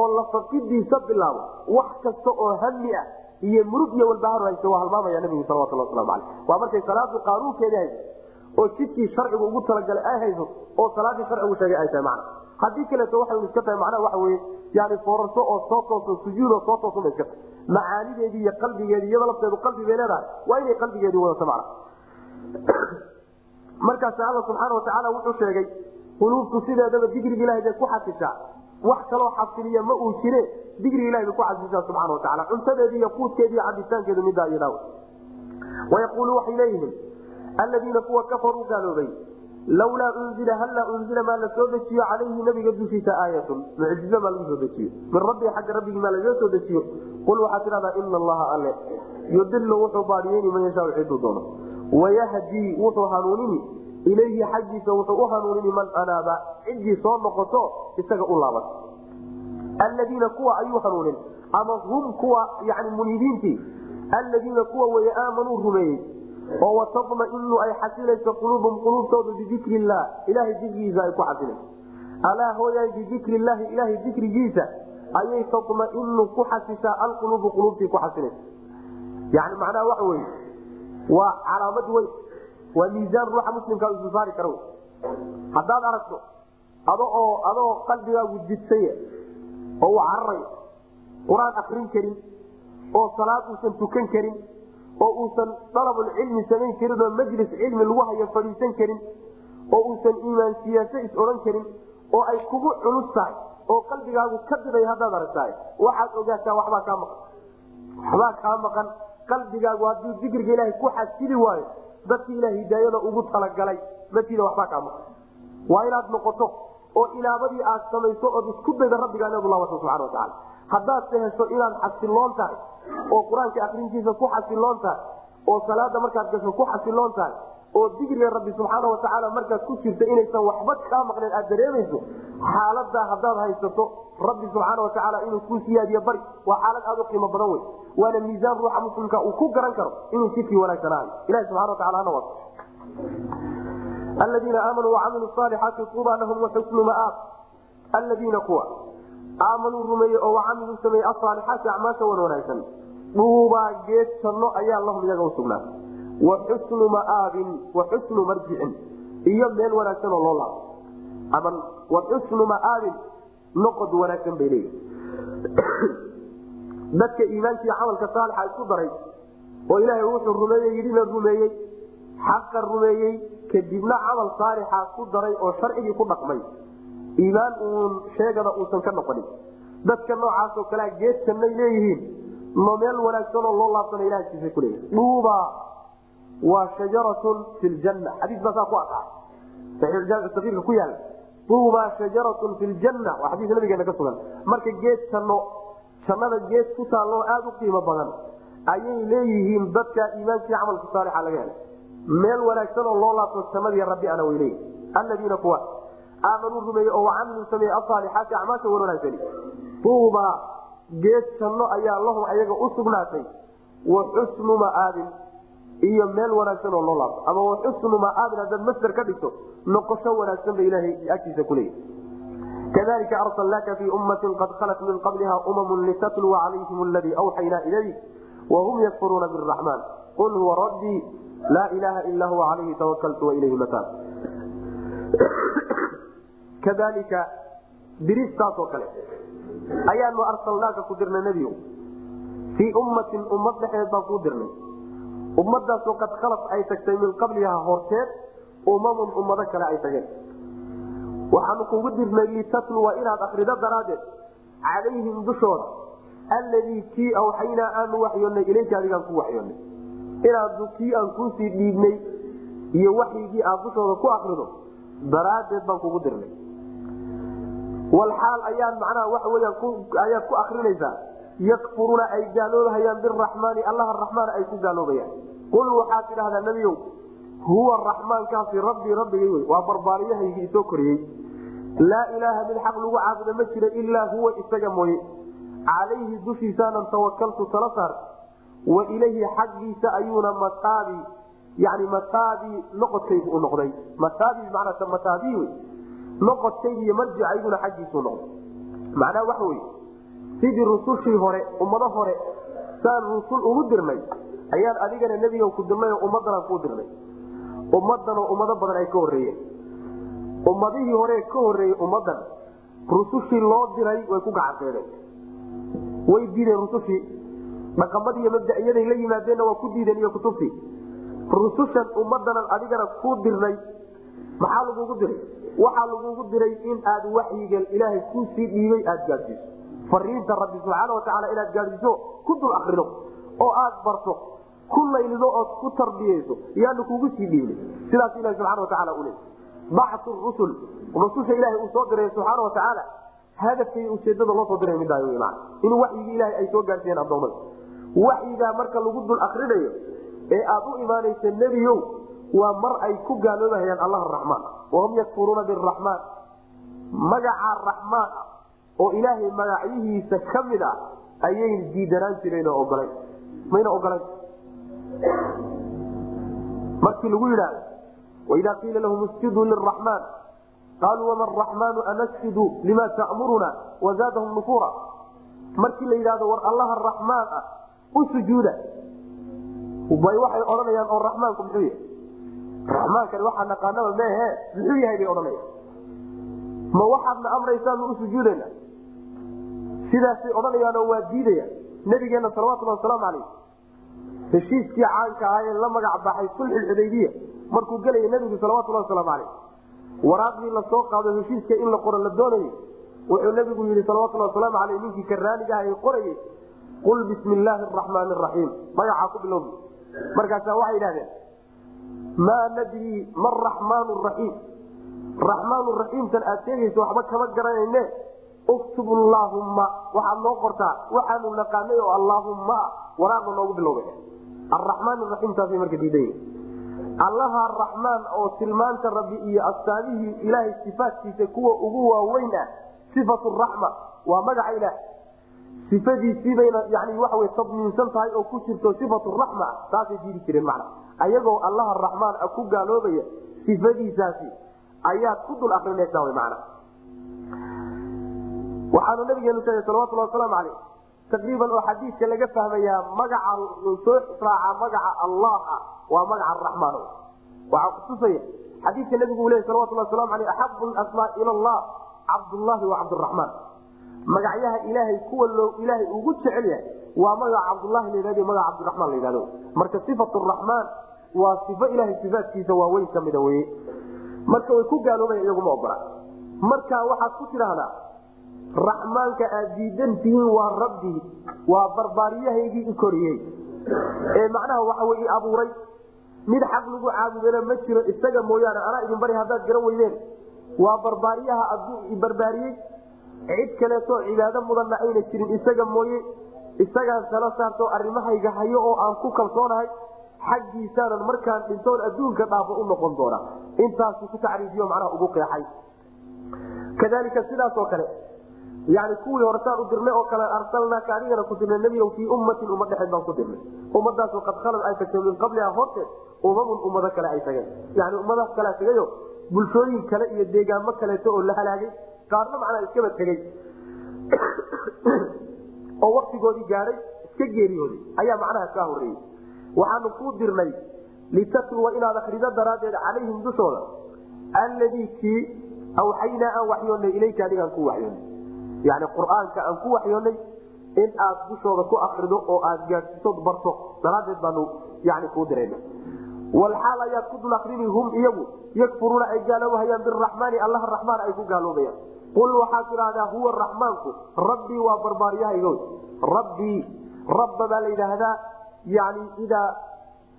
oo lafaqidiisa bilaabo wax kasta oo hami ah iyo murug iyo walbahaar haysta waa halmaamaya nabigu salawatulhi waslamu aleyh waa markay salaadu qaanuunkeeda hayso oo jidkii sharcigu ugu talagalay ay hayso oo salaadii sharcigu sheegay ay tahay macna. Haddii kaleeto waxay iska tahay macnaha waxa weye yani foorarso oo soo tooso sujuudoo soo toosun bay iska tahay. Macaanideedii iyo qalbigeedii iyada lafteedu qalbi bay leedahay. Waa inay qalbigeedii wadato macna. Markaas alla subxaana watacaala wuxuu sheegay quluubtu sideedaba digriga ilahay bay ku xasishaa wax kaloo xasiliya ma uu jire digriga ilahay bay ku xasishaa subxana watacaala cuntadeedi iyo quudkeedi cabitaankeedu midaa iyadaaw wayaquulu waxay leeyihiin aladiina kuwa kafaruu gaaloobay lawlaa unzila hallaa unzila maa la soo dejiyo calayhi nabiga dushiisa aayatun. Mucjizo maa lagu soo dejiyo. Min rabbii xagga rabbigii maa lagaga soo dejiyo. Qul waxaad tidhahdaa ina allaha alle yudilu wuxuu baadiyeyni man yashaa ciduu doono. Wayahdii wuxuu hanuunini ilayhi xaggiisa wuxuu u hanuunini man anaaba ciddii soo noqoto isaga u laaban aladiina kuwa ayuu hanuunin ama hum kuwa yani muniibiintii aladiina kuwa weye aamanuu rumeeyey oo watamainu ay xasilayso quluubum quluubtooda bidikri illah ilahay dikrigiisa ay ku xasilayso. Alaa hooyaan bidikri illaahi ilahay dikrigiisa ayay tamainu ku xasishaa alquluubu quluubtii ku xasilaysa yani macnaha waxa weye waa calaamad weyn waa miisaan ruuxa muslimka isu saari kara haddaad aragto ado oo adoo qalbigaagu jidsaya oo uu cararayo qur'aan akrin karin oo salaad uusan tukan karin oo uusan dalabulcilmi samayn karin oo majlis cilmi lagu hayo fadhiisan karin oo uusan iimaan siyaaso is odhan karin oo ay kugu culus tahay oo qalbigaagu ka diday haddaad aragtahay waxaad ogaataa waxbaa kaa maqan waxbaa kaa maqan qalbigaagu hadduu dikriga ilaahay ku xasili waayo dadki ilaah hidaayada ugu talagalay matiida waxbaa kaa maqan waa inaad noqoto oo ilaabadii aad samayso ood isku dayda rabbigaa inaad ulaabato subxana watacaala haddaad se hesho inaad xasiloon tahay oo qur'aanka akrintiisa ku xasiloon tahay oo salaada markaad gasho ku xasiloon tahay oo digriga rabbi subxaana watacaala markaad ku jirta inaysan waxba kaa maqneen aad dareemayso xaaladaa haddaad haysato rabbi subxaana watacaala inuu kuu siyaadiyo bari waa xaalad aad u qiimo badan wey waana miisaan ruuxa muslimka uu ku garan karo inuu jidkii wanaagsanaayo ilahi hana wato aladiina aamanuu wacamiluu saalixaati tuuba lahum waxusnu maaab. Alladiina kuwa aamanuu rumeeyey oo wacamiluu sameeyey asaalixaati acmaasha wan wanaagsan. Dhuubaa geed janno ayaa lahum iyaga usugnaa wa xusnu maaabin wa xusnu marjicin iyo meel wanaagsan oo loo laabo. Ama wa xusnu maaabin noqod wanaagsan bay leeyihi dadka iimaankiiyo camalka saalixa isku daray oo ilaahay wuxuu yidhina rumeeyey xaqa rumeeyey kadibna camal saalixa ku daray oo sharcigii ku dhaqmay. Iimaan uun sheegana uusan ka noqonin. Dadka noocaasoo kalea geed jannay leeyihiin no meel wanaagsanoo loo laabsana ilahkiisa kuleeyahy dhuuba waa shajaratun fi xadiis baa saa ku aqaa saxiixjaamisakiirka ku yaalla duuba shajaratun fi waa xadiis nabigeena ka sugan. Marka geed janno jannada geed ku taalloo aada u qiimo badan ayay leeyihiin dadka iimaankii camalka saalixa laga helay. Meel wanaagsan oo loo laabto jannadii rabbi ana way leeyihiin alladiina kuwa aamanuu rumeeyey oo wacamiluu sameeyey asaalixaati acmaasha wan wanaagsani. Duuba geed janno ayaa lahum ayaga u sugnaatay. Wa xusnu maaabin iyo meel wanaagsan oo loo laabto. Ama wa xusnu maaabin haddaad masder ka dhigto noqosho wanaagsan ba ilaahay agtiisa kuleeyahy kadalika arsalnaaka fii ummatin qad khalat min qabliha umamun litatluwa calayhim aladii awxaynaa ilayk wahum yakfuruuna biraxmaan qul huwa rabbii laa ilaaha ila huwa calayhi tawakaltu wailayhi mataan kadalika diristaasoo kale ayaanu arsalnaaka ku dirnay nebigo fii ummatin ummad dhexeed baan kuu dirnay ummadaasoo qad khalat ay tagtay min qabliha horteed umamun ummado kale ay tageen waxaanu kugu dirnay litatluwa inaad akrido daraaddeed? Calayhim dushooda alladii kii awxaynaa aanu waxyoonnay ilayka adigaan ku waxyoonnay. Inaad kii aan kuusii dhiibnay iyo waxyigii aad dushooda ku akrido daraaddeed baan kugu dirnay. Walxaal ayaan macnaha waxa weyaan ayaad ku akrinaysaa yakfuruuna ay gaaloobahayaan biraxmaani allaha raxmaana ay ku gaaloobayaan qul waxaad tidhahdaa nebiyow huwa raxmaankaasi rabbii rabbigay wey. Waa barbaariyahaygii isoo koriyey laa ilaaha mid xaq lagu caabudo ma jiro ilaa huwa isaga mooye. Calayhi dushiisaanan tawakaltu tala saar wa ilayhi xaggiisa ayuuna mataabi yani mataabi noqodkaygu u noqday. Mataabi manaa mataabi wey. Noqodkaygi iyo marjicayguna xaggiisuu noqday. Macnaha waxa wey sidii rusushii hore ummado hore saan rusul ugu dirnay ayaan adigana nebiga ku dirnay oo ummaddanaan kuu dirnay. Ummaddanoo ummado badan ay ka horreeyeen ummadihii hore ka horreeyey ummaddan rusushii loo diray way ku gacanseedeen way diideen rusushii. Dhaqamadii iyo mabda'iyaday la yimaadeenna waa ku diideen iyo kutubtii. Rusushan ummaddanan adigana kuu dirnay. Maxaa lagugu diray? Waxaa lagugu diray in aad waxyiga ilaahay kuu sii dhiibay aad gaadsiiso fariinta rabbi subxaana watacaala inaad gaadsiiso ku dul akrido oo aad barto ku laylido ood ku tarbiyeyso yaanu kugu sii dhiibnay. Sidaas ilahi subxana watacaala u leey bactu rusul rususha ilaahay uu soo diray subxaana watacaala hadafkay ujeedada loo soo diray in waxyigii ilaahay ay soo gaadhsiiyeen addoommada waxyigaa marka lagu dul akrinayo ee aad u imaanaysa nebiyow waa mar ay ku gaaloobahayaan allah araxmaan wahum yakfuruuna biraxmaan magacaa raxmaan oo ilaahay magacyihiisa ka mid ah ayay diidanaan jireen oo ogolayn mayna ogolayn markii lagu yidhaahdo waidaa qiila lahum isjuduu liraxmaan qaaluu wama araxmaanu anasjudu lima ta'muruna wazaadahum nufuura markii la yidhahdo war allaha raxmaan ah u sujuuda bay waxay odhanayaan oo raxmaanku muxuu yahay raxmaankani waxaa naqaanaba meehe muxuu yahay bay odhanayaan ma waxaadna amraysaanu u sujuudayna sidaasay odhanayaanoo waa diidayaan nabigeenna salawatulhi wasalaamu calayh heshiiskii caanka ahaa ee la magac baxay sulxulxudaybiya markuu gelaya nebigu salawatulhi wasalaamu calayh. Waraaqdii la soo qaado heshiiska in la qoro la doonayay wuxuu nebigu yidhi salawatulhi wasalaamu caleyh ninkii karaaniga ah ee qorayay qul bismi illaahi araxmaani araxiim magacaa ku bilowbi markaasaa waxay yidhahdeen maa nadrii ma raxmaanu raxiim raxmaanu raxiimtan aad sheegayso waxba kama garanayne uktub allaahumma waxaad noo qortaa waxaanu naqaanay oo allaahumma waraaqda noogu bilowbay araxmaan raxiimtaasay marka diiday allaha raxmaan oo tilmaanta rabbi iyo astaamihii ilaahay sifaatkiisa kuwa ugu waaweyn ah sifatu raxma waa magaca ilaah. Sifadiisiibayna yani waxawy tadmiinsan tahay oo ku jirto sifatu raxma taasay diidi jireen macna. Ayagoo allaha raxmaan a ku gaaloobaya sifadiisaasi ayaad ku dul akrinaysaa wy macna. Waxaanu nabigeenu sheegay salawatulhi wasalaamu caleyh taqriiban oo xadiidka laga fahmayaa magaca soo raaca magaca allah ah waa magaca araxmaan waxaa kutusaya xadiidka nabigu uu ley salawatulhi waslamu aleyh axabu asmaa ila allah cabdullahi wa cabdiraxmaan magacyaha ilaahay kuwa loo ilaahay ugu jecel yahay waa magaca cabdullahi layhahdo magaca cabdiraxmaan la yhahdo marka sifat raxmaan waa sifo ilahay sifaatkiisa waaweyn ka mida weye marka way ku gaaloobaya iyaguma ogola marka waxaad ku tidhaahdaa raxmaanka aad diidan tihiin waa rabbii waa barbaariyahaygii i koriyey. Ee macnaha waxa wey i abuuray. Mid xaq lagu caabudana ma jiro isaga mooyaane anaa idin bari haddaad garan weydeen. Waa barbaariyaha aduu i barbaariyey. Cid kaleetoo cibaado mudanna ayna jirin isaga mooye. Isagaan tala saarto arrimahayga hayo oo aan ku kalsoonahay. Xaggiisaanan markaan dhintoon adduunka dhaafo u noqon doona intaasu ku tacriifiyo macnaha ugu qeexay. Kadalika sidaasoo kale yani kuwii horesaan u dirnay oo kale arsalnaaka adigana ku dirnay nebiyow fii ummatin ummad dhexeed baan ku dirnay. Ummadaasoo qad khalad ay tagtay min qabliha horteed umamun ummado kale ay tageen. Yani ummadaas kalea tegayo bulshooyin kale iyo deegaamo kaleeto oo la halaagay qaarna macnaa iskaba tegey. Oo waktigoodii gaadhay iska geeriyooday ayaa macnaha kaa horeeyey waxaanu kuu dirnay litatluwa inaad akrido daraaddeed calayhim dushooda alladii kii awxaynaa aan waxyoonnay ilayka adigaan ku waxyoonnay yani qur'aanka aan ku waxyoonnay in aad dushooda ku akrido oo aad gaadsiisood barto daraaddeed baanu yani kuu dirayna walxaal ayaad ku dul akrini hum iyagu yakfuruuna ay gaaloobahayaan biraxmaani allaha raxmaan ay ku gaaloobayaan. Qul waxaad tidhaahdaa huwa raxmaanku rabbii waa barbaariyahaygo rabbii rabba baa la yidhaahdaa yani idaa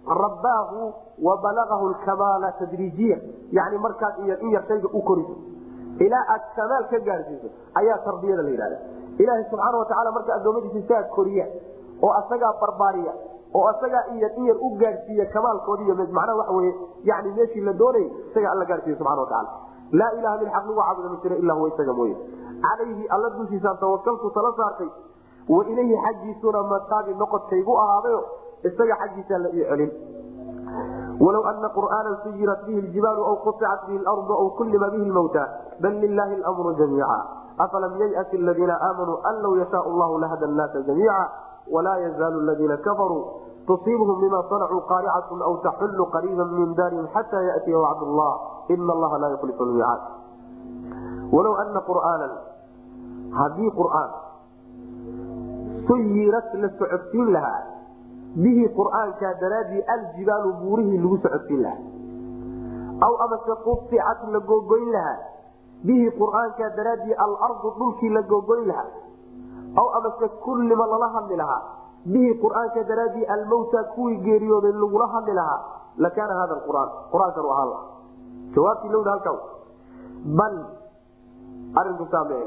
rabbaahu wa balagahu lkamaala tadriijiya yani markaad in yar shayga u koriso ilaa aad kamaal ka gaadhsiiso ayaa tarbiyada la yidhahda. Ilaaha subxaana watacaala marka addoommadiisa isagaa koriya oo asagaa barbaariya oo asagaa in yar in yar u gaadhsiiya kamaalkoodi iyo macnaha waxa weye yani meeshii la doonayay isagaa alla gaadhsiiya subxana watacaala laa ilaha min lagu caabuda ma jira ilaa huwa isaga mooye. Calayhi alla dushiisaan tawakaltu tala saartay wa ilayhi xaggiisuna mataabi noqodkaygu ahaadayo isaga xaggiisaa la ii celin walow ana qur'aana suyirat bihi ljibaalu aw quicat bihi lardu aw kullima bihi lmawta bal lilahi lmru jamiica afalam yayati aladiina aamanuu an law yashaa llahu lahada nnaasa jamiica walaa yazaalu ladiina kafaruu tusiibhum bima sanacuu qaaricatun aw taxullu qariiba min daarihim xata yatiya wacd llah ina allaha laa yukhlifu lmiicaad walow ana qur'aanan haddii qur'aan suyirat la socodsiin lahaa bihi qur'aanka daraadii aljibaalu buurihii lagu socodsiin lahaa. Aw amase quficat la googoyn lahaa. Bihi qur'aanka daraadii alardu dhulkii la googoyn lahaa. Aw amase kullima lala hadli lahaa. Bihi qur'aanka daraadii almawta kuwii geeriyooday lagula hadli lahaa. Lakaana hada quraan. Qur'aankan ahaan laha jawaabtii lowdha halka bal arinku saame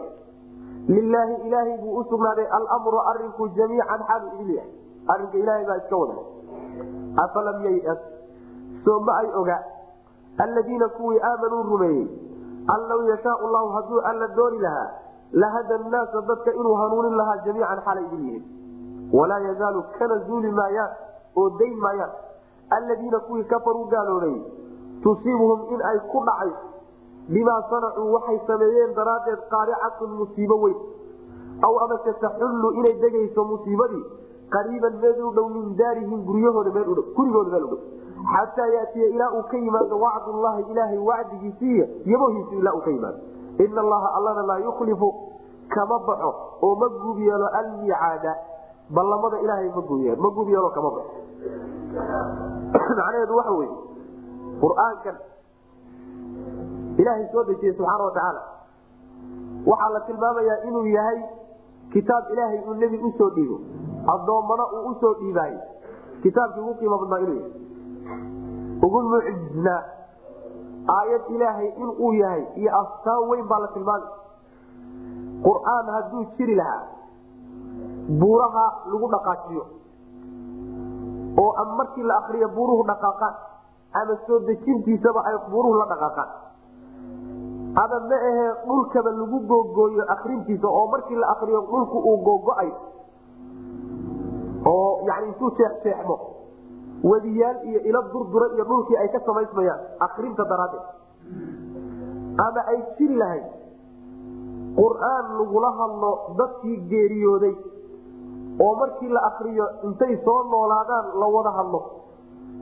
lilaahi ilaahay buu u sugnaaday almru arinku jamiican xaalu idin yahay arinka ilaahay baa iska wada afalam yayas? Soo ma ay oga? Alladiina kuwii aamanuu rumeeyey an law yashaau llahu hadduu alla dooni lahaa lahada nnaasa dadka inuu hanuunin lahaa jamiican xalay idin yihiin walaa yazaalu kana zuuli maayaan oo dayn maayaan. Alladiina kuwii kafaruu gaaloobay tusiibuhum in ay ku dhacayso bimaa sanacuu waxay sameeyeen daraaddeed qaaricatun musiibo weyn. Aw amase taxullu inay degayso musiibadii qariiban meel u dhow min daarihim guryahooda meel udhow gurigooda meel udhow xataa yatiya ilaa uu ka yimaado wacdullahi ilaahay wacdigiisiiy yabohiisu ilaa uu ka yimaado. Ina allaha allana laa yukhlifu kama baxo oo ma guub yeelo almicaada. Ballamada ilaahay ma guub ma guub yeelo kama baxo. Macnaheedu waxa weye qur'aankan ilaahay soo dejiyey subxaana watacaala waxaa la tilmaamayaa inuu yahay kitaab ilaahay uu nebi u soo dhiibo addoommana uu u soo dhiibaayo kitaabkii ugu qiimo badnaa ugu mucjisnaa aayad ilaahay inuu yahay iyo astaan weyn baa la tilmaamay qur'aan hadduu jiri lahaa buuraha lagu dhaqaajiyo oo markii la akriyo buuruhu dhaqaaqaan ama soo dejintiisaba ay buuruhu la dhaqaaqaan. Ama ma ahee dhulkaba lagu googooyo akrintiisa oo markii la akriyo dhulku uu googo-ayo oo yani intuu jeexjeexmo wadiyaal iyo ilo durdura iyo dhulkii ay ka samaysmayaan akrinta daraaddeed. Ama ay jiri lahayd qur'aan lagula hadlo dadkii geeriyooday oo markii la akriyo intay soo noolaadaan la wada hadlo.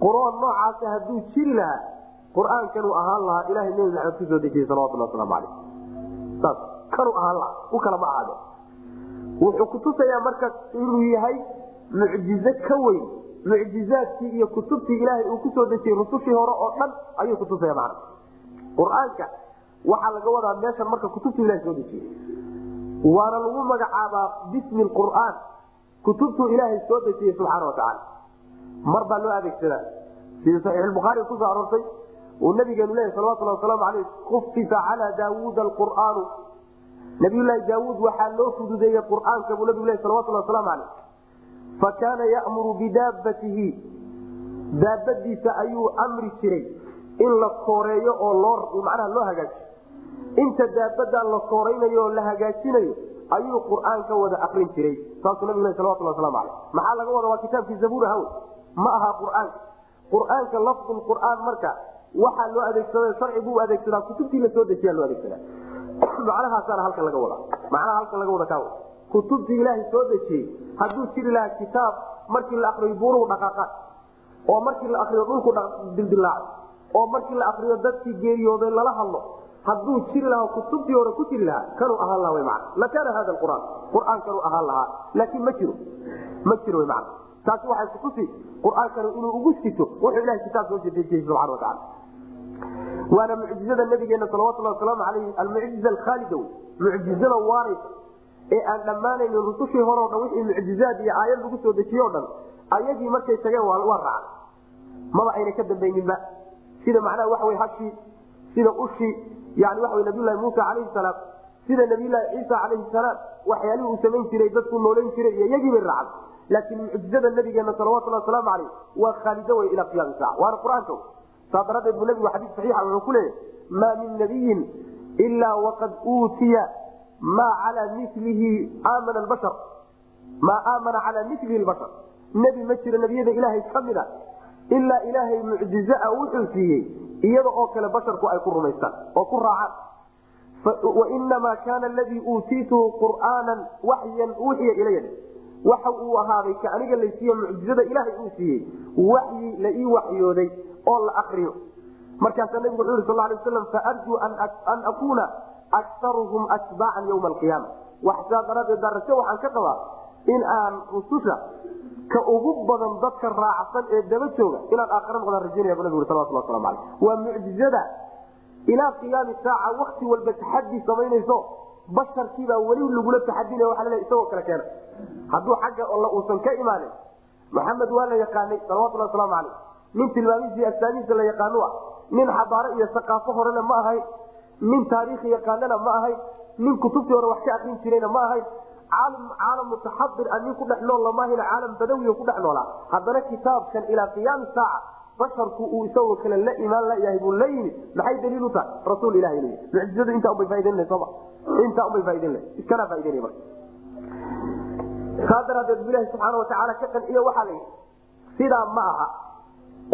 Qur'aan noocaasa hadduu jiri lahaa qur'aankanuu ahaan lahaa ilahay nebi maxamed ku soo dejiyey salawatulhi waslamu aleyh saas kanuu ahaan lahaa u kala ahaade wuxuu kutusayaa marka inuu yahay mucjizo ka weyn mucjizaadkii iyo kutubtii ilaahay uu ku soo dejiyey rusushii hore oo dhan ayuu kutusaya macna qur'aanka waxaa laga wadaa meeshan marka kutubtu ilahay soo dejiyey waana lagu magacaabaa bismi qur'aan kutubtuu ilaahay soo dejiyey subxaana watacaala mar baa loo adeegsadaa. Sida saxiixulbukhaari ku soo aroortay uu nabigeenu leeyahy salawatulhi wasalaamu aleyh kufisa calaa daawuuda alqur'aanu. Nabiyulaahi daawuud waxaa loo fududeeyey qur'aanka buu nabigu ley salawatulhi wasalaamu aleyh fa kaana ya'muru bidaabatihi daabadiisa ayuu amri jiray in la kooreeyo oo loo macnaha loo hagaajiyo. Inta daabadan la kooraynayo oo la hagaajinayo ayuu qur'aanka wada akrin jiray. Saasuu nabigu le salawatulhi waslamu aleyh maxaa laga wada waa kitaabkii zabuur hawe ma aha qur'aanka qur'aanka lafdu qur'aan marka waxaa loo adeegsada sharcigu u adeegsadaa kutubtii la soo dejiyaa loo adeegsadaa. Macnahaasaana halkan laga wadaa macnaha halkan laga wada kaa kutubtii ilaahay soo dejiyey. Hadduu jiri lahaa kitaab markii la akriyo buuruhu dhaqaaqaan oo markii la akriyo dhulku dildilaaco oo markii la akriyo dadkii geeriyooday lala hadlo hadduu jiri lahaa kutubtii hore ku jiri lahaa kanuu ahaan laha w man lakaana hada qur'aan. Qur'aankanuu ahaan lahaa. Laakiin ma jiro. Ma jiro w man taasi waxay kutusi qur'aankanu inuu ugu sito wuxuu ilahay kitaab soo dejiyey subxana wataala waana mucjizada nabigeena salawatulhi wasalaamu alayh almucjiza alkhaalida mucjizada waaraysa ee aan dhammaanaynin rusushii hore o dhan wixii mucjizaad iyo aayad lagu soo dejiye o dhan ayagii markay tageen waa raacay maba ayna ka dambayninba. Sida macnaha waxa wy hashii sida ushii yani waxa wy nabiylahi muusa calayhi salaam sida nabiylahi ciisa calayhi salaam waxyaalihii uu samayn jiray dadku noolayn jiray iyo iyagii bay raacday. Laakiin mucjizada nabigeena salawatulhi wasalaamu aleyh waa khaalido wey ilaa qiyaami saaca waana qur'aanka. Saa daradeed buu nabigu xadiis saxiixa wuxuu ku leeyahy maa min nabiyin ilaa waqad uutiya maa calaa milihi aamana bashar maa aamana calaa milihi bashar nebi ma jiro nebiyada ilaahay ka mid a ilaa ilaahay mucjizaa wuxuu siiyey iyada oo kale basharku ay ku rumaystaan oo ku raacaan wainamaa kaana aladii uutiituhu qur'aanan waxyan uuxiya ilaya waxa uu ahaaday ka aniga laysiiye mucjizada ilaahay uu siiyey waxyi la ii waxyooday oo la akriyo markaasaa nabigu wuxuu yhi sal lay waslam faarjuu an akuuna akaruhum atbaacan ywma alqiyaama waxsaa daraaddeed darasho waxaan ka qabaa in aan rususha ka ugu badan dadka raacsan ee daba jooga inaan aakhira noqdaan rajaynaya bu nabig salawatulhi waslamu aleyh waa mucjizada ilaa qiyaami saaca wakti walba taxadi samaynayso basharkiibaa weli lagula taxadinaya waa lal isagoo kale keena hadduu xagga alla uusan ka imaanin maxamed waa la yaqaanay salawatulhi wasalaamu caleyh nin tilmaamihiisi astaamihiisa la yaqaanu nin xabaaro iyo saqaafo horena ma ahayn nin taariikhi yaqaanana ma ahayn nin kutubtii hore wax ka akrin jirayna ma ahayn caalam mutaxadir nin ku nool lamaahina caalam badawiya ku noolaa haddana kitaabkan ilaa qiyaami saaca basharku uu isagoo kale la imaan layahay buu la yimid maxay daliil u tahay? Rasuul ilahi l mucjizadu intaa unbay faaidaynla soma intaa unbay faaidaynla iskanaa faaidaynay marka saa daraadeed bu ilahi subxaana watacaala ka qanciye waxaa la yidhi sidaa ma aha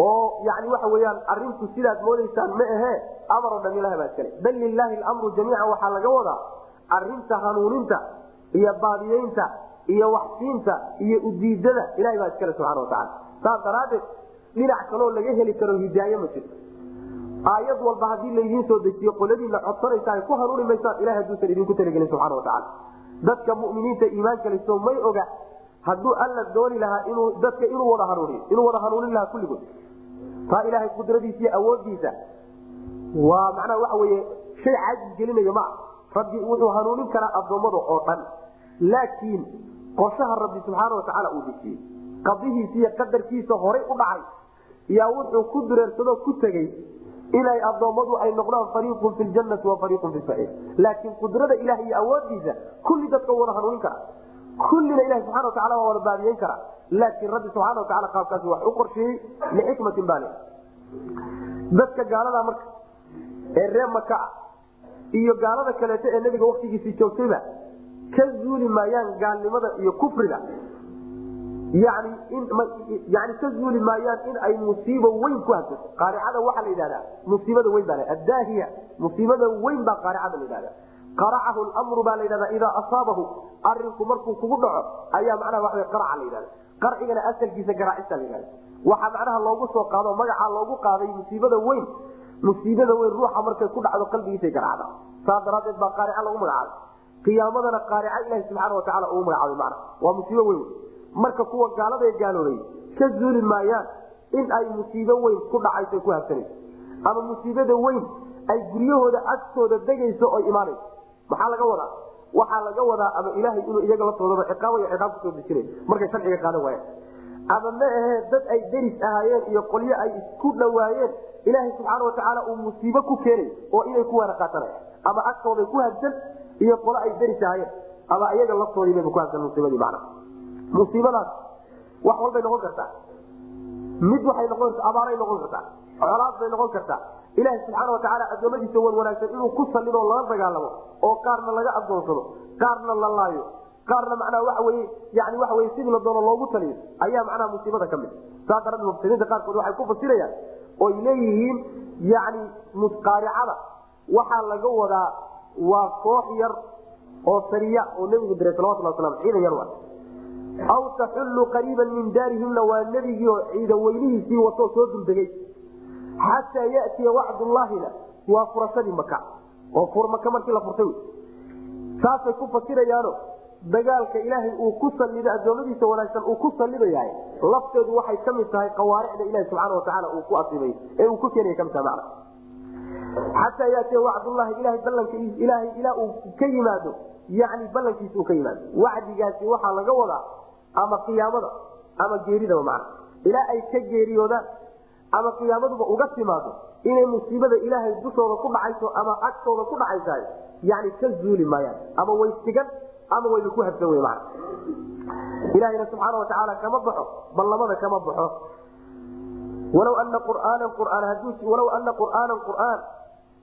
oo yani waxa weyaan arintu sidaad moodaysaan ma ahe amar o dham ilahi baa iskale. Bal lilaahi lamru jamiican waxaa laga wadaa arinta hanuuninta iyo baadiyeynta iyo waxsiinta iyo udiidada ilahay baa iskale subxana watacaala saas daraadeed dhinac kaloo laga heli karo hidaaye ma jirto. Aayad walba haddii laydiin soo dejiyo qoladiina codsanaysa ay ku hanuuni maysaan ilahay haduusan idinku talagelin subxana watacaala dadka muminiinta iimaanka liso may oga hadduu alla dooni lahaa dadka inuu wada hanuuniyo inuu wada hanuunin lahaa kulligood taa ilaahay qudradiisa iyo awoodiisa waa macnaha waxa weye shay caajis gelinayo maa rabbi wuxuu hanuunin karaa addoommada oo dhan. Laakiin qorshaha rabbi subxaana watacaala uu dejiyey qadihiisa iyo qadarkiisa horay u dhacay yaa wuxuu ku dureersadoo ku tegey inay addoommadu ay noqdaan fariiqun fi ljannati wa fariiqun fi saciir laakiin qudrada ilaah iyo awoodiisa kulli dadka wada hanuunin kara kullina ilahi subxana watacala waa wada baadiyeyn kara laakiin rabbi subxana watacala qaabkaasi wax u qorsheeyey lixikmatin baa le dadka gaalada marka ee ree maka ah iyo gaalada kaleeto ee nebiga waktigiisii joogtayba ka zuuli maayaan gaalnimada iyo kufriga yani ka zuuli maayaan in ay musiibo weyn ku hasato qaaricada waxaa la yidhahdaa musiibada weyn baa adaahiya musiibada weyn baa qaaricada la yidhahda qaracahu lmru baa la yidhahda idaa asaabahu arinku markuu kugu dhaco ayaa macnaha waa qaraca la yidhahda qarcigana asalkiisa garaacista la yidhahda waxaa macnaha loogu soo qaado magacaa loogu qaaday musiibada weyn musiibada weyn ruuxa markay ku dhacdo qalbigiisay garaacda saa daraadeed baa qaarica lagu magacaabay. Qiyaamadana qaarica ilahi subxaana watacaala ugu magacaabay mana waa musiibo weyn. Marka kuwa gaaladae gaaloobay ka zuuli maayaan in ay musiibo weyn ku dhacayso ku habsanayso ama musiibada weyn ay guryahooda agtooda degayso oo imaanayso. Maxaa laga wadaa waxaa laga wadaa ama ilaahay inuu iyaga laftoodaa ciqaabay ciqaab ku soo dejinay. Markay sharciga qaadan waayaan ama ma ahee dad ay deris ahaayeen iyo qolyo ay isku dhawaayeen. Ilaahay subxaana watacaala uu musiibo ku keenay oo inay ku waana qaatanaya ama agtooday ku habsan iyo qolo ay deris ahaayeen. Ama iyaga laftoodiibaba ku habsan musiibadii macna. Musiibadaas wax walbay noqon kartaa. Mid waxay noqon abaaray noqon kartaa colaad bay noqon kartaa ilaaha subxaana watacaala adoomadiisa wan wanaagsan inuu ku sallido lala dagaalamo oo qaarna laga adoonsado qaarna la laayo qaarna macnaha waxa weye yani waxa weye sidii la doono loogu taliyo ayaa macnaha musiibada ka mid. Saa daraadeed mufsiriinta qaarkood waxay ku fasirayaan oy leeyihiin yani musqaaricada waxaa laga wadaa waa koox yar oo sariya oo nebigu diray salawatullah waslam ciidan yar aw taxullu qariiban min daarihimna waa nebigii oo ciidan weynihiisii watoo soo duldegay xataa yatiya wacdullaahina waa furashadii maka oo maka markii la furtay saasay ku fasirayaano dagaalka ilaahay uu ku salido adoomadiisa wanaagsan uu ku salidayahay lafteedu waxay ka mid tahay qawaaricda ilahi subxaana watacaala uu ku asibay ee uu ku keenaya ka mid tahay macna xataa yaatiya wacdullahi ilahay ballanka ilaahay ilaa uu ka yimaado yani ballankiisa uu ka yimaado wacdigaasi waxaa laga wadaa ama qiyaamada ama geeridaba macna ilaa ay ka geeriyoodaan ama qiyaamaduba uga timaado inay musiibada ilaahay dushooda ku dhacayso ama agtooda ku dhacaysahay yani ka zuuli maayaan ama way sigan ama wayba ku habsan wey mana ilahayna subxaana watacaala kama baxo ballamada kama baxo. Walaw ana qur'aanan qur'aan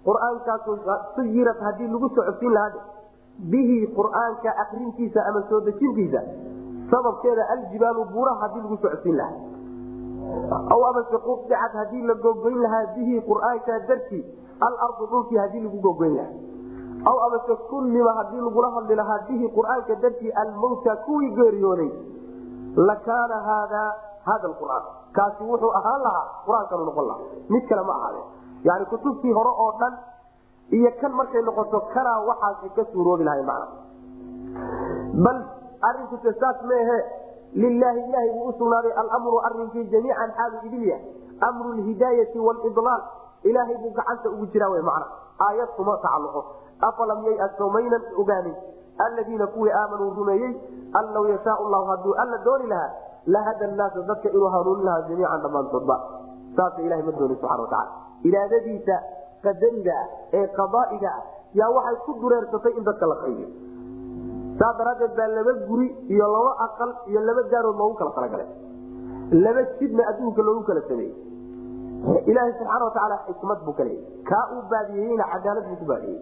qur'aankaasu suyirat haddii lagu socodsiin lahaa bihi qur'aanka akrintiisa ama soo dejintiisa sababkeeda aljibaalu buuraha haddii lagu socodsiin lahaa aw amase quicad haddii la gogoyn lahaa bihi qur'aanka dartii alardu dhulkii haddii lagu gogoyn lahaa aw amase kullima haddii lagula hadli lahaa bihi qur'aanka dartii almawta kuwii geeriyooday lakaana haadaa hada qur'aan kaasi wuxuu ahaan lahaa qur'aankanu noqon lahaa mid kale ma ahaade yani kutubtii hore oo dhan iyo kan markay noqoto kanaa waxaasi ka suuroobi lahay macna bal arinkuse saas maehe lilaahi ilahay buu usugnaaday almru arinkii jamiican xaalu idilya mru lhidaayai wlidlaal ilaahay buu gacanta ugu jiraa w macna aayad kuma tacaluqo afalam yayasoo maynan ogaanin aladiina kuwii aamanuu rumeeyey an law yashaa llahu haduu alla dooni lahaa lahada naasa dadka inuu hanuunin lahaa jamiican dhammaantoodba saasa ilahay ma dooni subana wataala iraadadiisa qadariga ah ee qadaa'iga ah yaa waxay ku dureersatay in dadka la qaybiyo saa daraadeed baa laba guri iyo laba aqal iyo laba daarood loogu kala talagalay. Laba jidna adduunka loogu kala sameeyey. Ilaahay subxaana watacaala xikmad buu ka leeyay. Kaa uu baadiyeyna cadaalad buu ku baadiyey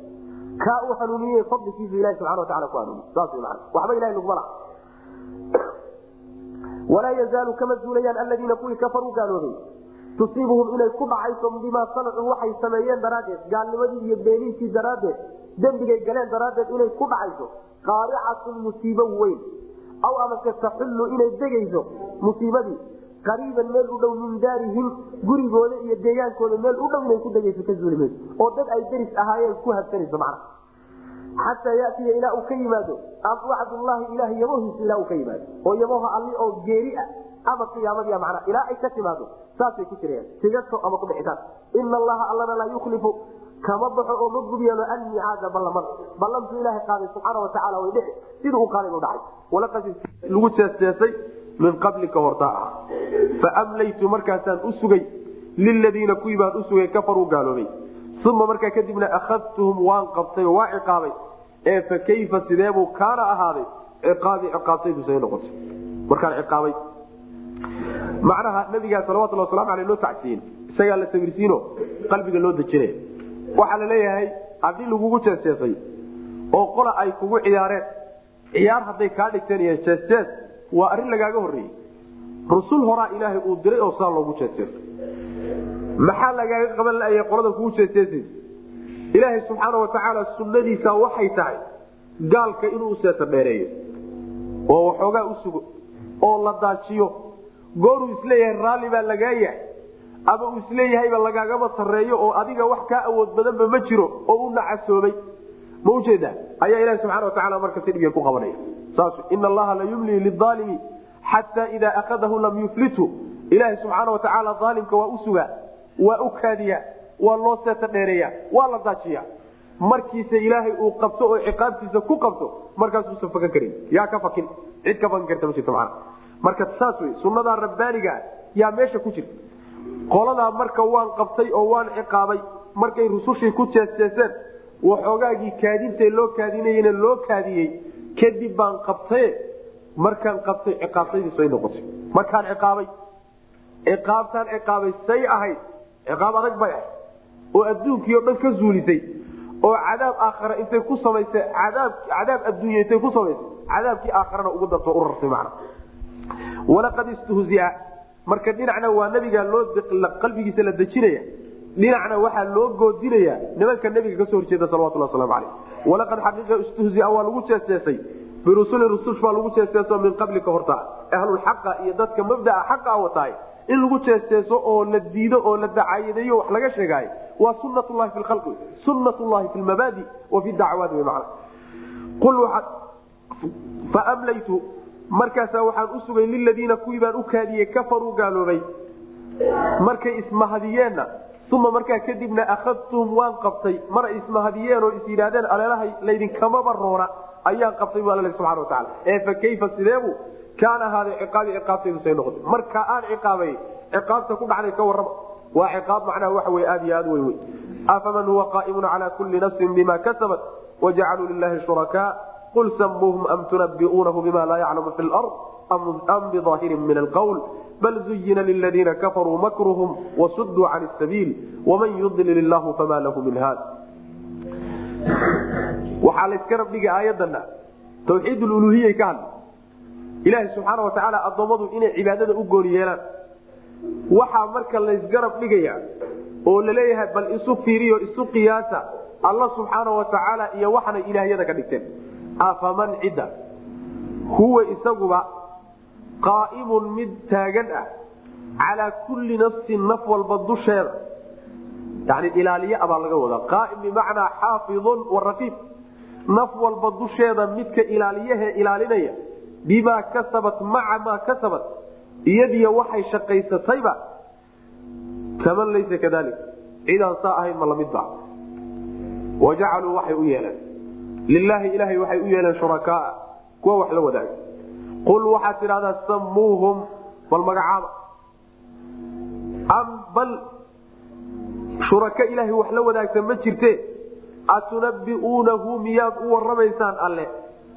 kaa uu hanuuniyey fadlikiisu ilahi subxana watacala ku hanuuniy saas man waxba ilahay laguma laha. Walaa yazaalu kama zuulayaan aladiina kuwii kafaruu gaaloobay tusiibuhum inay ku dhacayso bimaa sanacuu waxay sameeyeen daraaddeed. Gaalnimadii iyo beeninkii daraaddeed. Dembigay galeen daraaddeed inay ku dhacayso qaaricatun musiibo weyn. Aw amase taxullu inay degayso musiibadii. Qariiban meel u dhow min daarihim gurigooda iyo deegaankooda meel u dhow inay ku degayso ka zuuli mayso oo dad ay deris ahaayeen ku habsanayso macna. Xataa yatiya ilaa uu ka yimaado wacdullaahi ilaah yamohiisa ilaa uu ka yimaado. Oo yamoha alli oo geeri ah ama qiyaamadiia macna. Ilaa ay ka timaado saasay ku jirayaan tigato ama ku bixitaan ina allaha allana laa yuklifu kama baxo oo ma gubyeelo anmicaada ballamada ballantuu ilaahay qaaday subxaana watacaala way dhici sidii uu qaaday u dhacay. Lagu jeesjeesay min qablika hortaa ah faamlaytu markaasaan u sugay liladiina kuwii baan u sugay kafaruu gaaloobay. Uma markaa kadibna akhadtuhum waan qabtay oo waa ciqaabay. Ee fa kayfa sideebuu kaana ahaaday? Ciqaabii ciqaabtaydu noqotay. Markaan ciqaabay. Macnaha nabigaa salawatulli waslamu aleh loo tacsiyin isagaa la sabirsiino qalbiga loo dejinaya waxaa la leeyahay haddii lagugu jeesjeesay oo qola ay kugu ciyaareen ciyaar hadday kaa dhigteen iyo jeesjees waa arrin lagaaga horreeyey. Rusul horaa ilaahay uu diray oo saa loogu jeesjeesay maxaa lagaaga qaban laaya qolada kugu jeesjeesaysa ilaahay subxaana watacaala sunnadiisa waxay tahay gaalka inuu useeta dheereeyo oo waxoogaa u sugo oo la daajiyo. Gooruu is leeyahay raalli baa lagaa yahay ama uu isleeyahayba lagaagama sarreeyo oo adiga wax kaa awood badanba ma jiro oo u nacasoobay. Ma ujeeda ayaa ilahi subxana watacaala marka si dhibya ku qabanaya. Saas ina allaha la yumlii liaalimi xataa idaa akadahu lam yuflithu ilaahi subxaana watacaala aalimka waa u sugaa waa u kaadiyaa waa loo seeta dheereeya waa la daajiya markiise ilaahay uu qabto oo ciqaabtiisa ku qabto markaasuusan fakan karin. Yaa ka fakin cid ka fakan karta ma marka saas wey sunnadaa rabbaanigaa yaa meesha ku jirta qoladaa marka waan qabtay oo waan ciqaabay markay rusushii ku jeesjeeseen waxoogaagii kaadintee loo kaadinayena loo kaadiyey kadib baan qabtaye markaan qabtay ciqaabtaydiis ay noqotay. Markaan ciqaabay ciqaabtaan ciqaabay say ahayd ciqaab adag bay ahayd. Oo adduunkii o dhan ka zuulisay oo cadaab aakhara intay ku samaysay cadaab cadaab adduunya intay ku samaysay cadaabkii aakharana ugu darto u rarsay macna. Walaqad istuhzia marka dhinacna waa nabiga qalbigiisa la dejinaya. Dhinacna waxaa loo goodinaya nimanka nabiga ka soo horjeeda salawatullah waslamu aleyh walaqad xaqiiqa istuhzia waa lagu jeesjeesay birusuli rusush baa lagu jeesjeeso min qablika horta. Ahlulxaqa iyo dadka mabdaa xaqa wataay. In lagu jeesjeeso oo la diido oo la dacaayadeeyo wax laga sheegaayo waa sunat llahi fi lkhalqi sunat llahi fi lmabaadi wa fi dacwaati markaasaa waxaan u sugay liladiina kuwii baan u kaadiyey kafaruu gaaloobay. Markay ismahadiyeenna uma markaa kadibna akhadtuhum waan qabtay. Mar ay ismahadiyeen oo is yidhaahdeen aleelahay laydinkamaba roona ayaan qabtay bu alla subana wataala ee fa kayfa sideebu? Kaana ahaaday ciqaabi ciqaabtaydusay noqotay. Marka aan ciqaabay ciqaabta ku dhacday ka warrama. Waa ciqaab macnaha waxa wey aad iyo aad wey wey afaman huwa qaa'imun calaa kulli nafsin bima kasabat wajacaluu lilahi shurakaa qul samuuhum am tunabi'uunahu bima laa yaclamu fi lard am bidaahirin min alqwl bal zuyina liladiina kafaruu makruhum wasuduu can sabiil waman yudlil illahu fama lahu min haad waxaa layska rabdhigay aayadana tawxiid luluhiyay ka hadla ilaaha subxaana watacaala addoommadu inay cibaadada u gooni yeelaan waxaa marka laysgarab dhigaya oo la leeyahay bal isu fiiriyo isu qiyaasa alla subxaana watacaala iyo waxanay ilaahyada ka dhigteen afaman cidda huwa isaguba qaa'imun mid taagan ah calaa kulli nafsin naf walba dusheeda. Yani ilaaliye abaa laga wadaa. Qaaim bimacnaa xaafidun warafiid naf walba dusheeda midka ilaaliyahe ilaalinaya bimaa kasabat maca maa kasabat iyadiyo waxay shaqaysatayba kaman laysa kadalik. Cidaan saa ahayn ma la mid ba wajacaluu waxay u yeeleen lilaahi ilaahay waxay u yeeleen shurakaaa kuwa wax la wadaaga. Qul waxaad tidhahdaa samuuhum bal magacaaba. Am bal shuraka ilaahay wax la wadaagta ma jirte? Atunabiuunahu miyaad u waramaysaan alle?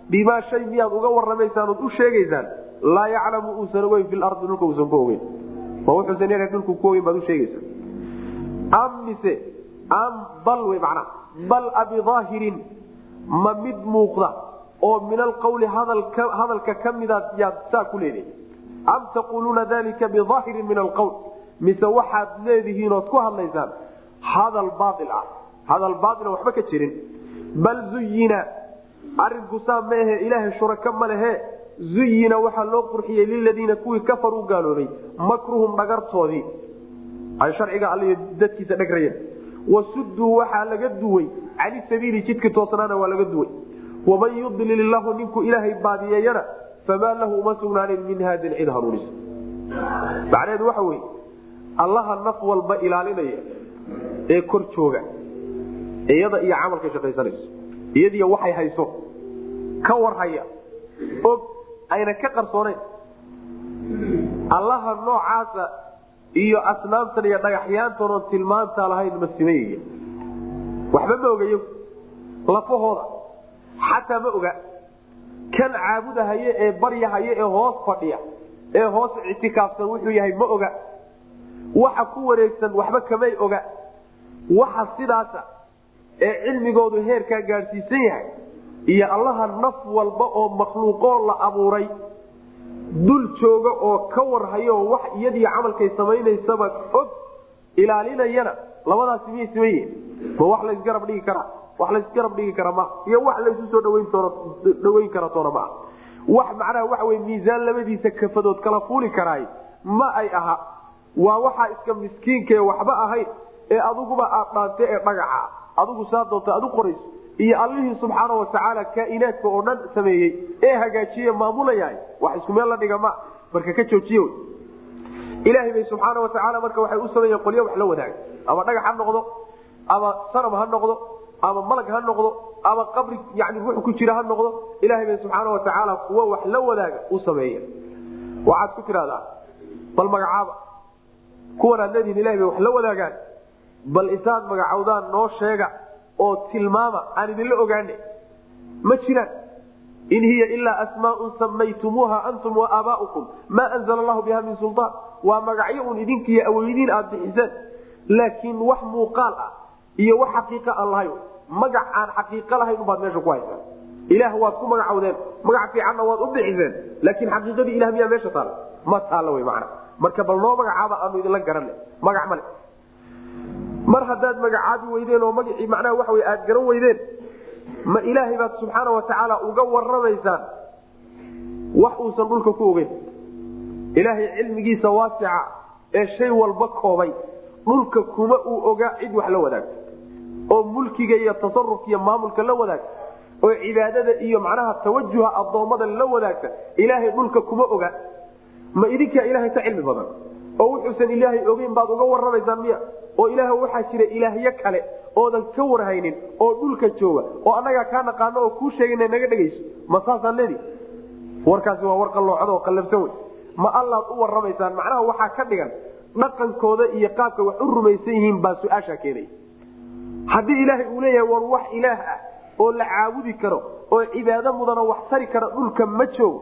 Bimaa shay miyaad uga waramaysaan ood u sheegaysaan? Laa yaclamu uusan ogeyn fi lardi dhulka uusan ku ogeyn. Ma wuxuusan yahay dhulku ku ogeyn baad u sheegaysaa am mise am bal wey macnaha bal abidaahirin ma mid muuqda oo min alqawli hadalka ka midaad yaad saa ku leedahay. Am taquuluuna dalika bidaahirin min alqawl? Mise waxaad leedihiin ood ku hadlaysaan? Hadal baail ah. Hadal baaila waxba ka jirin. Bal zuyina arinku saa maehe ilaahay shuraka ma lehe. Zuyina waxaa loo qurxiyey liladiina kuwii kafaruu gaaloobay. Makruhum dhagartoodii ay sharciga all dadkiisa dhagrayeen wasuduu waxaa laga duway cani sabiili jidka toosnaana waa laga duway. Waman yudlil illahu ninkuu ilaahay baadiyeeyana famaa lahu uma sugnaanin min haadin cid hanuunisa macnaheedu waxa wey allaha naf walba ilaalinaya ee kor jooga iyada iyo camalkay shaqaysanayso iyadiiy waxay hayso ka warhaya og ayna ka qarsooneyn allaha noocaasa iyo asnaamtan iyo dhagaxyaantanoo tilmaantaa lahayn ma simayaya waxba ma ogayo lafahooda. Xataa ma oga kan caabudahaye ee baryahaye ee hoos fadhiya ee hoos ictikaafsan wuxuu yahay ma oga. Waxa ku wareegsan waxba kamay oga. Waxa sidaasa ee cilmigoodu heerkaa gaadhsiisan yahay iyo allaha naf walba oo makhluuqoo la abuuray dul jooga oo ka warhayo wax iyadii camalkay samaynaysaba og ilaalinayana labadaasi miyay siman yihiin ma wax laysgarab dhigi karaa wax laysgarab dhigi kara ma. Iyo wax laysu soo dhaweyn kara toona maa wax macnaha waxa wey miisaan labadiisa kafadood kala fuuli karaay ma ay aha. Waa waxaa iska miskiinkae waxba ahayn ee adiguba aad dhaante ee dhagaxa. Adigu saa doonta ad u qorayso iyo allihii subxaana watacaala kaainaadka oo dhan sameeyey ee hagaajiye maamulayahay. Wax isku meel la dhiga ma. Marka ka joojiye ilaahay bay subxaana watacaala marka waxay u sameeyeen qolyo wax la wadaaga ama dhagax ha noqdo ama sanam ha noqdo ama malag ha noqdo ama qabri yani ruux ku jira ha noqdo ilaahay bay subxaana watacaala kuwa wax la wadaaga u waxaad ku tidhahdaa bal magacaaba kuwan aad ilahay bay wax la wadaagaan. Bal intaad magacowdaan noo sheega oo tilmaama aan idinla ogaane ma jiraan in hiya ilaa asmaaun samaytumuuha antum wa aabaaukum maa anzala allahu biha min suldaan waa magacyo un idinkiiyo aweydiin aad bixiseen laakiin wax muuqaal ah iyo wax xaqiiqa aan lahayn magac aan xaqiiqo lahayn ubaad meesha ku haysaan ilaah waad ku magacowdeen magac fiicanna waad u bixiseen laakiin xaqiiqadii ilah miyaa meesha taala ma taalla wy mana marka bal noo magacaaba aanu idinla garanay magac male mar haddaad magacaabi weydeen oo magacii macnaha waxa aad garan weydeen ma ilaahay baad subxaana watacaala uga waramaysaan wax uusan dhulka ku ogeyn. Ilaahay cilmigiisa waasica ee shay walba koobay dhulka kuma uu ogaa cid wax la wadaagto oo mulkiga iyo tasarufka iyo maamulka la wadaagta oo cibaadada iyo macnaha tawajuha addoommada la wadaagta ilaahay dhulka kuma oga. Ma idinkaa ilaahay ka cilmi badan? Oo wuxuusan ilaahay ogeyn baad uga waramaysaan miya oo ilaah waxaa jira ilaahyo kale oodan ka warhaynin oo dhulka jooga oo annagaa kaa naqaano oo kuu sheegana naga dhegayso. Ma saasaan leedi? Warkaasi waa war qalloocad oo qallabsan wey. Ma allaad u waramaysaan macnaha waxaa ka dhigan dhaqankooda iyo qaabka wax u rumaysan yihiin baa su'aashaa keenaya haddii ilaahay uu leeyahay war wax ilaah ah oo la caabudi karo oo cibaado mudana wax tari kara dhulka ma joogo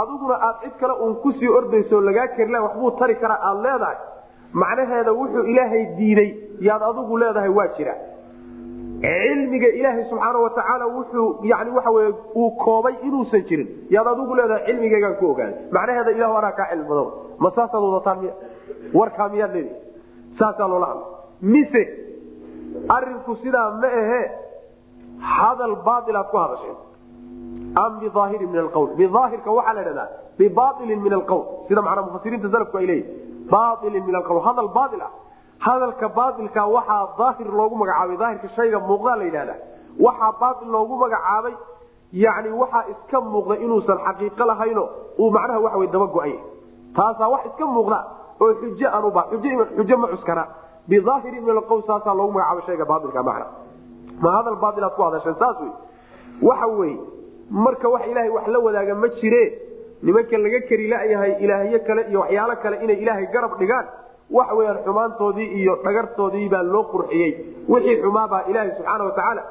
adiguna aad cid kale uun ku sii ordayso lagaa kerila waxbuu tari karaa aad leedahay macnaheeda wuxuu ilaahay diiday yaad adigu leedahay waa jira. Cilmiga ilaahay subxaana watacaala wuxuu yani wey uu koobay inuusan jirin. Yaad adigu leedahay cilmigaygaan ku ogaaday macnaheeda ilahu anaa kaa cilmi badan ma saasaad wadataan miya? Warkaa miyaad leedi? Saasaa loola hadla mise arinku sidaa ma ahe hadal baailaad ku hadasheen am biaahirin min alqwl biaahirka waxaa la dhahdaa bibailin min alqwl sida macnaa mufasiriinta salafku ay leeyihiin bailin min alqwl hadal baail ah. Hadalka baailka waxaa daahir loogu magacaabay. Daahirka shayga muuqdaa la yidhahda waxaa baail loogu magacaabay yani waxaa iska muuqda inuusan xaqiiqo lahayno uu macnaha waxa daba go'ay. Taasaa wax iska muuqda oo xuj aanuba xujo ma cuskana. Biaahirin min alqwl saasaa loogu magacaabay shayga baailka macna. Ma hadal baailaad ku hadasheen saas wey waxa weye marka wax ilaahay wax la wadaaga ma jire nimanka laga keri layahay ilaahyo kale iyo waxyaalo kale inay ilaahay garab dhigaan waxa weyaan xumaantoodii iyo dhagartoodii baa loo qurxiyey. Wixii xumaabaa ilaaha subaana watacaala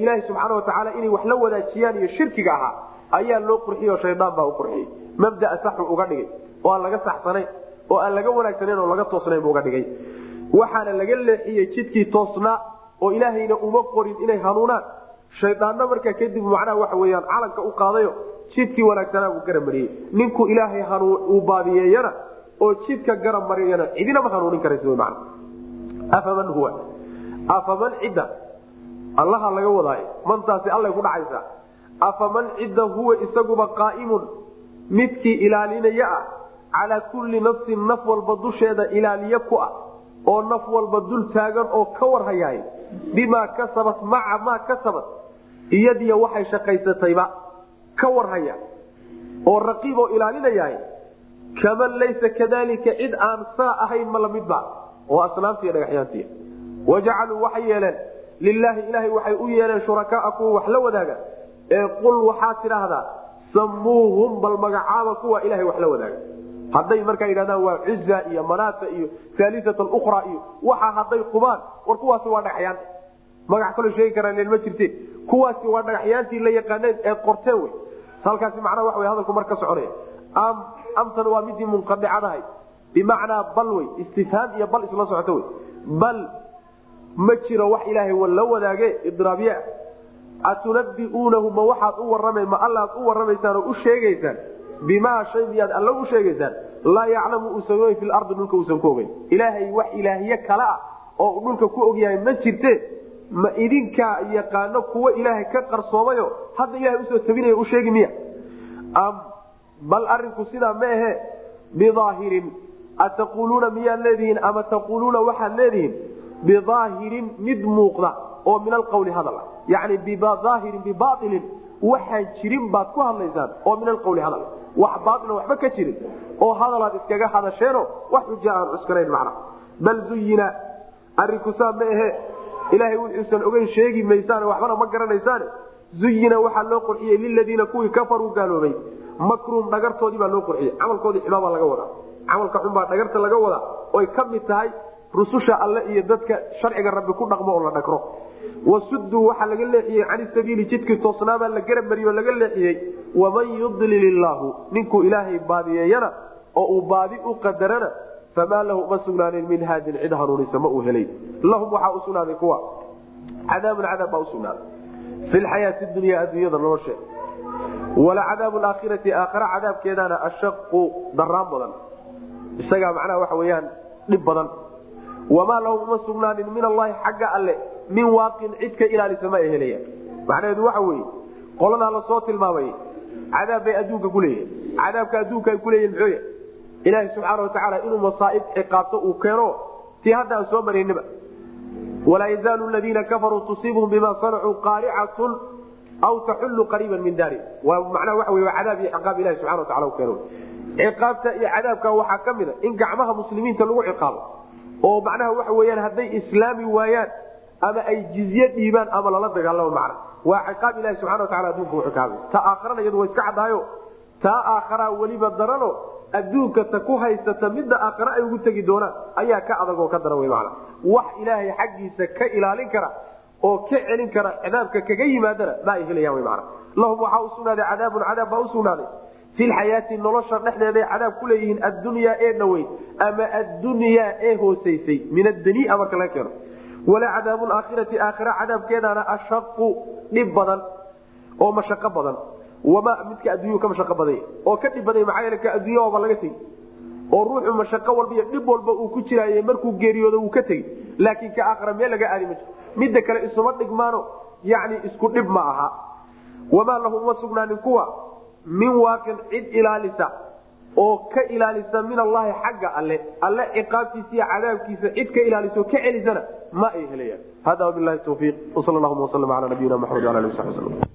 ilaaha subxaana watacaala inay wax la wadaajiyaan iyo shirkiga ahaa ayaa loo qurxiyey oo shaydaan baa u qurxiyey. Mabdaa saxu uga dhigay oo aan laga saxsanayn oo aan laga wanaagsanayn oo laga toosnayn bu uga dhigay. Waxaana laga leexiyey jidkii toosnaa oo ilaahayna uma qorin inay hanuunaan. Shaydaanna markaa kadib macnaha waxa weyaan calanka u qaadayo jidkii wanaagsanaa uu garab mariyey. Ninkuu ilaahay uu baadiyeeyana oo jidka garab mariyana cidinama hanuunin karaysa man afaman huwa? Afaman cidda? Allaha laga wadaayo mantaasi allay ku dhacaysaa. Afaman cidda huwa isaguba qaa'imun? Midkii ilaalinaya ah calaa kulli nafsin naf walba dusheeda ilaaliye ku ah oo naf walba dul taagan oo ka warhayaay bimaa kasabat maca maa kasabat. Iyadiyo waxay shaqaysatayba ka warhaya oo raqiib oo ilaalinayahay kaman laysa kadalika cid aan saa ahayn ma lamidba oo asnaamtiiy dhagaxyaantiy wajacaluu waxay yeeleen lilaahi ilaahay waxay u yeeleen shurakaa kuwa wax la wadaaga. Ee qul waxaad tidhaahdaa samuuhum bal magacaaba kuwa ilahay wax la wadaaga. Hadday markaa yidhahdaan waa cuza iyo manaata iyo aaliat ukra iyo waxa hadday qubaan war kuwaasi waa dhagaxyaan magac kaloo sheegi karaan ma jirte. Kuwaasi waa dhagaxyaantii la yaqaaneen eed qorteen wey halkaasi macnaha wa w hadalku mar ka soconaya amtan waa midii munqadicadahay bimacnaa bal wey istifhaam iyo bal isla socoto wey. Bal ma jiro wax ilaahay la wadaage idraabye. Atunabiuunahu ma waxaad u warama ma allaad u waramaysaan oo u sheegaysaan? Bimaa shay miyaad alla u sheegaysaan? Laa yaclamu uusan ogeyn fi lardi dhulka uusan ku ogeyn. Ilaahay wax ilaahye kale ah oo dhulka ku ogyahay ma jirte ma idinkaa yaqaano kuwo ilaahay ka qarsoomayo hadda ilahay u soo tabinaya u sheegi miya? Bal arinku sidaa ma ahe bidaahirin ataquuluuna miyaad leedihiin ama taquuluuna waxaad leedihiin? Bidaahirin mid muuqda oo min alqawli hadal ah. Yani bidaahirin bibailin waxaan jirin baad ku hadlaysaan oo min alqawli hadal wax baaila waxba ka jirin oo hadalaad iskaga hadasheeno wax xuja aan cuskanayn macna. Bal zuyina arinku saa ma ahe ilaahay wuxuusan ogeyn sheegi maysaan waxbana ma garanaysaane zuyina waxaa loo qurxiyey liladiina kuwii kafaruu gaaloobay. Makruum dhagartoodii baa loo qurxiyey. Camalkoodii xumaabaa laga wadaa. Camalka xunbaa dhagarta laga wadaa. Oy ka mid tahay rususha alle iyo dadka sharciga rabbi ku dhaqmo oo la dhagro. Wasuduu waxaa laga leexiyey cani sabiili jidkii toosnaabaa la garab mariyo laga leexiyey waman yudlil illaahu ninkuu ilaahay baadiyeeyana oo uu baadi u qadarana famaa lahu uma sugnaanin min haadin cid hanuunisa ma uu helay lahum waxaa u sugnaaday kuwa cadaabun cadaab baa usugnaaday fi lxayaati dunya adduunyada nolosheeda walacadaabu aakhirati aakhira cadaabkeedana ashaqu daraan badan isagaa macnaha waxa weyaan dhib badan wamaa lahum uma sugnaanin min allahi xagga alle min waaqin cid ka ilaalisa ma ay helayaan macnaheedu waxa weye qoladaa la soo tilmaamay cadaab bay adduunka ku leeyihiin cadaabka adduunka ay kuleeyihin muxuuya ilaahi subxaana watacaala inuu masaaib ciqaabto uu keeno tii hadda aan soo marayniba walaa yazaalu ladiina kafaruu tusiibhum bima sanacuu qaaricatun aw taxullu qariiban min daari. Wey waa cadaab iyo ciqaab ilahi subxana watacala u keeno. Ciqaabta iyo cadaabka waxaa ka mid a in gacmaha muslimiinta lagu ciqaabo oo macnaha waxa weyaan hadday islaami waayaan ama ay jizye dhiibaan ama lala dagaalamo macna waa ciqaab ilahi subxana watacala adduunka u ciqaabay ta aakharana iyadu waa iska caddahayo taa aakharaa weliba darano adduunka ta ku haysata midda aakhare ay ugu tegi doonaan ayaa ka adag oo ka daran wey macna. Wax ilaahay xaggiisa ka ilaalin kara oo ka celin kara cadaabka kaga yimaadana ma ay helayaan wy macna. Lahum waxaa u cadaabun cadaab baa u sugnaaday. Fi lxayaati nolosha dhexdeeday cadaab ku leeyihiin addunyaa ee dhaweyn ama addunyaa ee hoosaysay min addania marka laga keeno. Wala cadaabu aakhirati aakhira cadaabkeedana ashaqu dhib badan oo mashaqo badan wama midka adduunyuu ka mashaqo badanya oo ka dhib badanya maxaa yeele ka adduunya waaba laga tegi oo ruuxu mashaqo walba iyo dhib walba uu ku jiraaye markuu geeriyoodo wuu ka tegi laakiin ka aakhira meel laga aadi ma jiro. Midda kale isuma dhigmaano. Yacni isku dhib ma aha. Wamaa lahu uma sugnaanin kuwa min waaqin cid ilaalisa. Oo ka ilaalisa min allahi xagga alle. Alle ciqaabtiisa iyo cadaabkiisa cid ka ilaaliso ka celisana ma ay helayaan. Hada wabilahi tawfiiq. Wsal llahuma waslm ala nabiyina maxamed ala ali sabi slm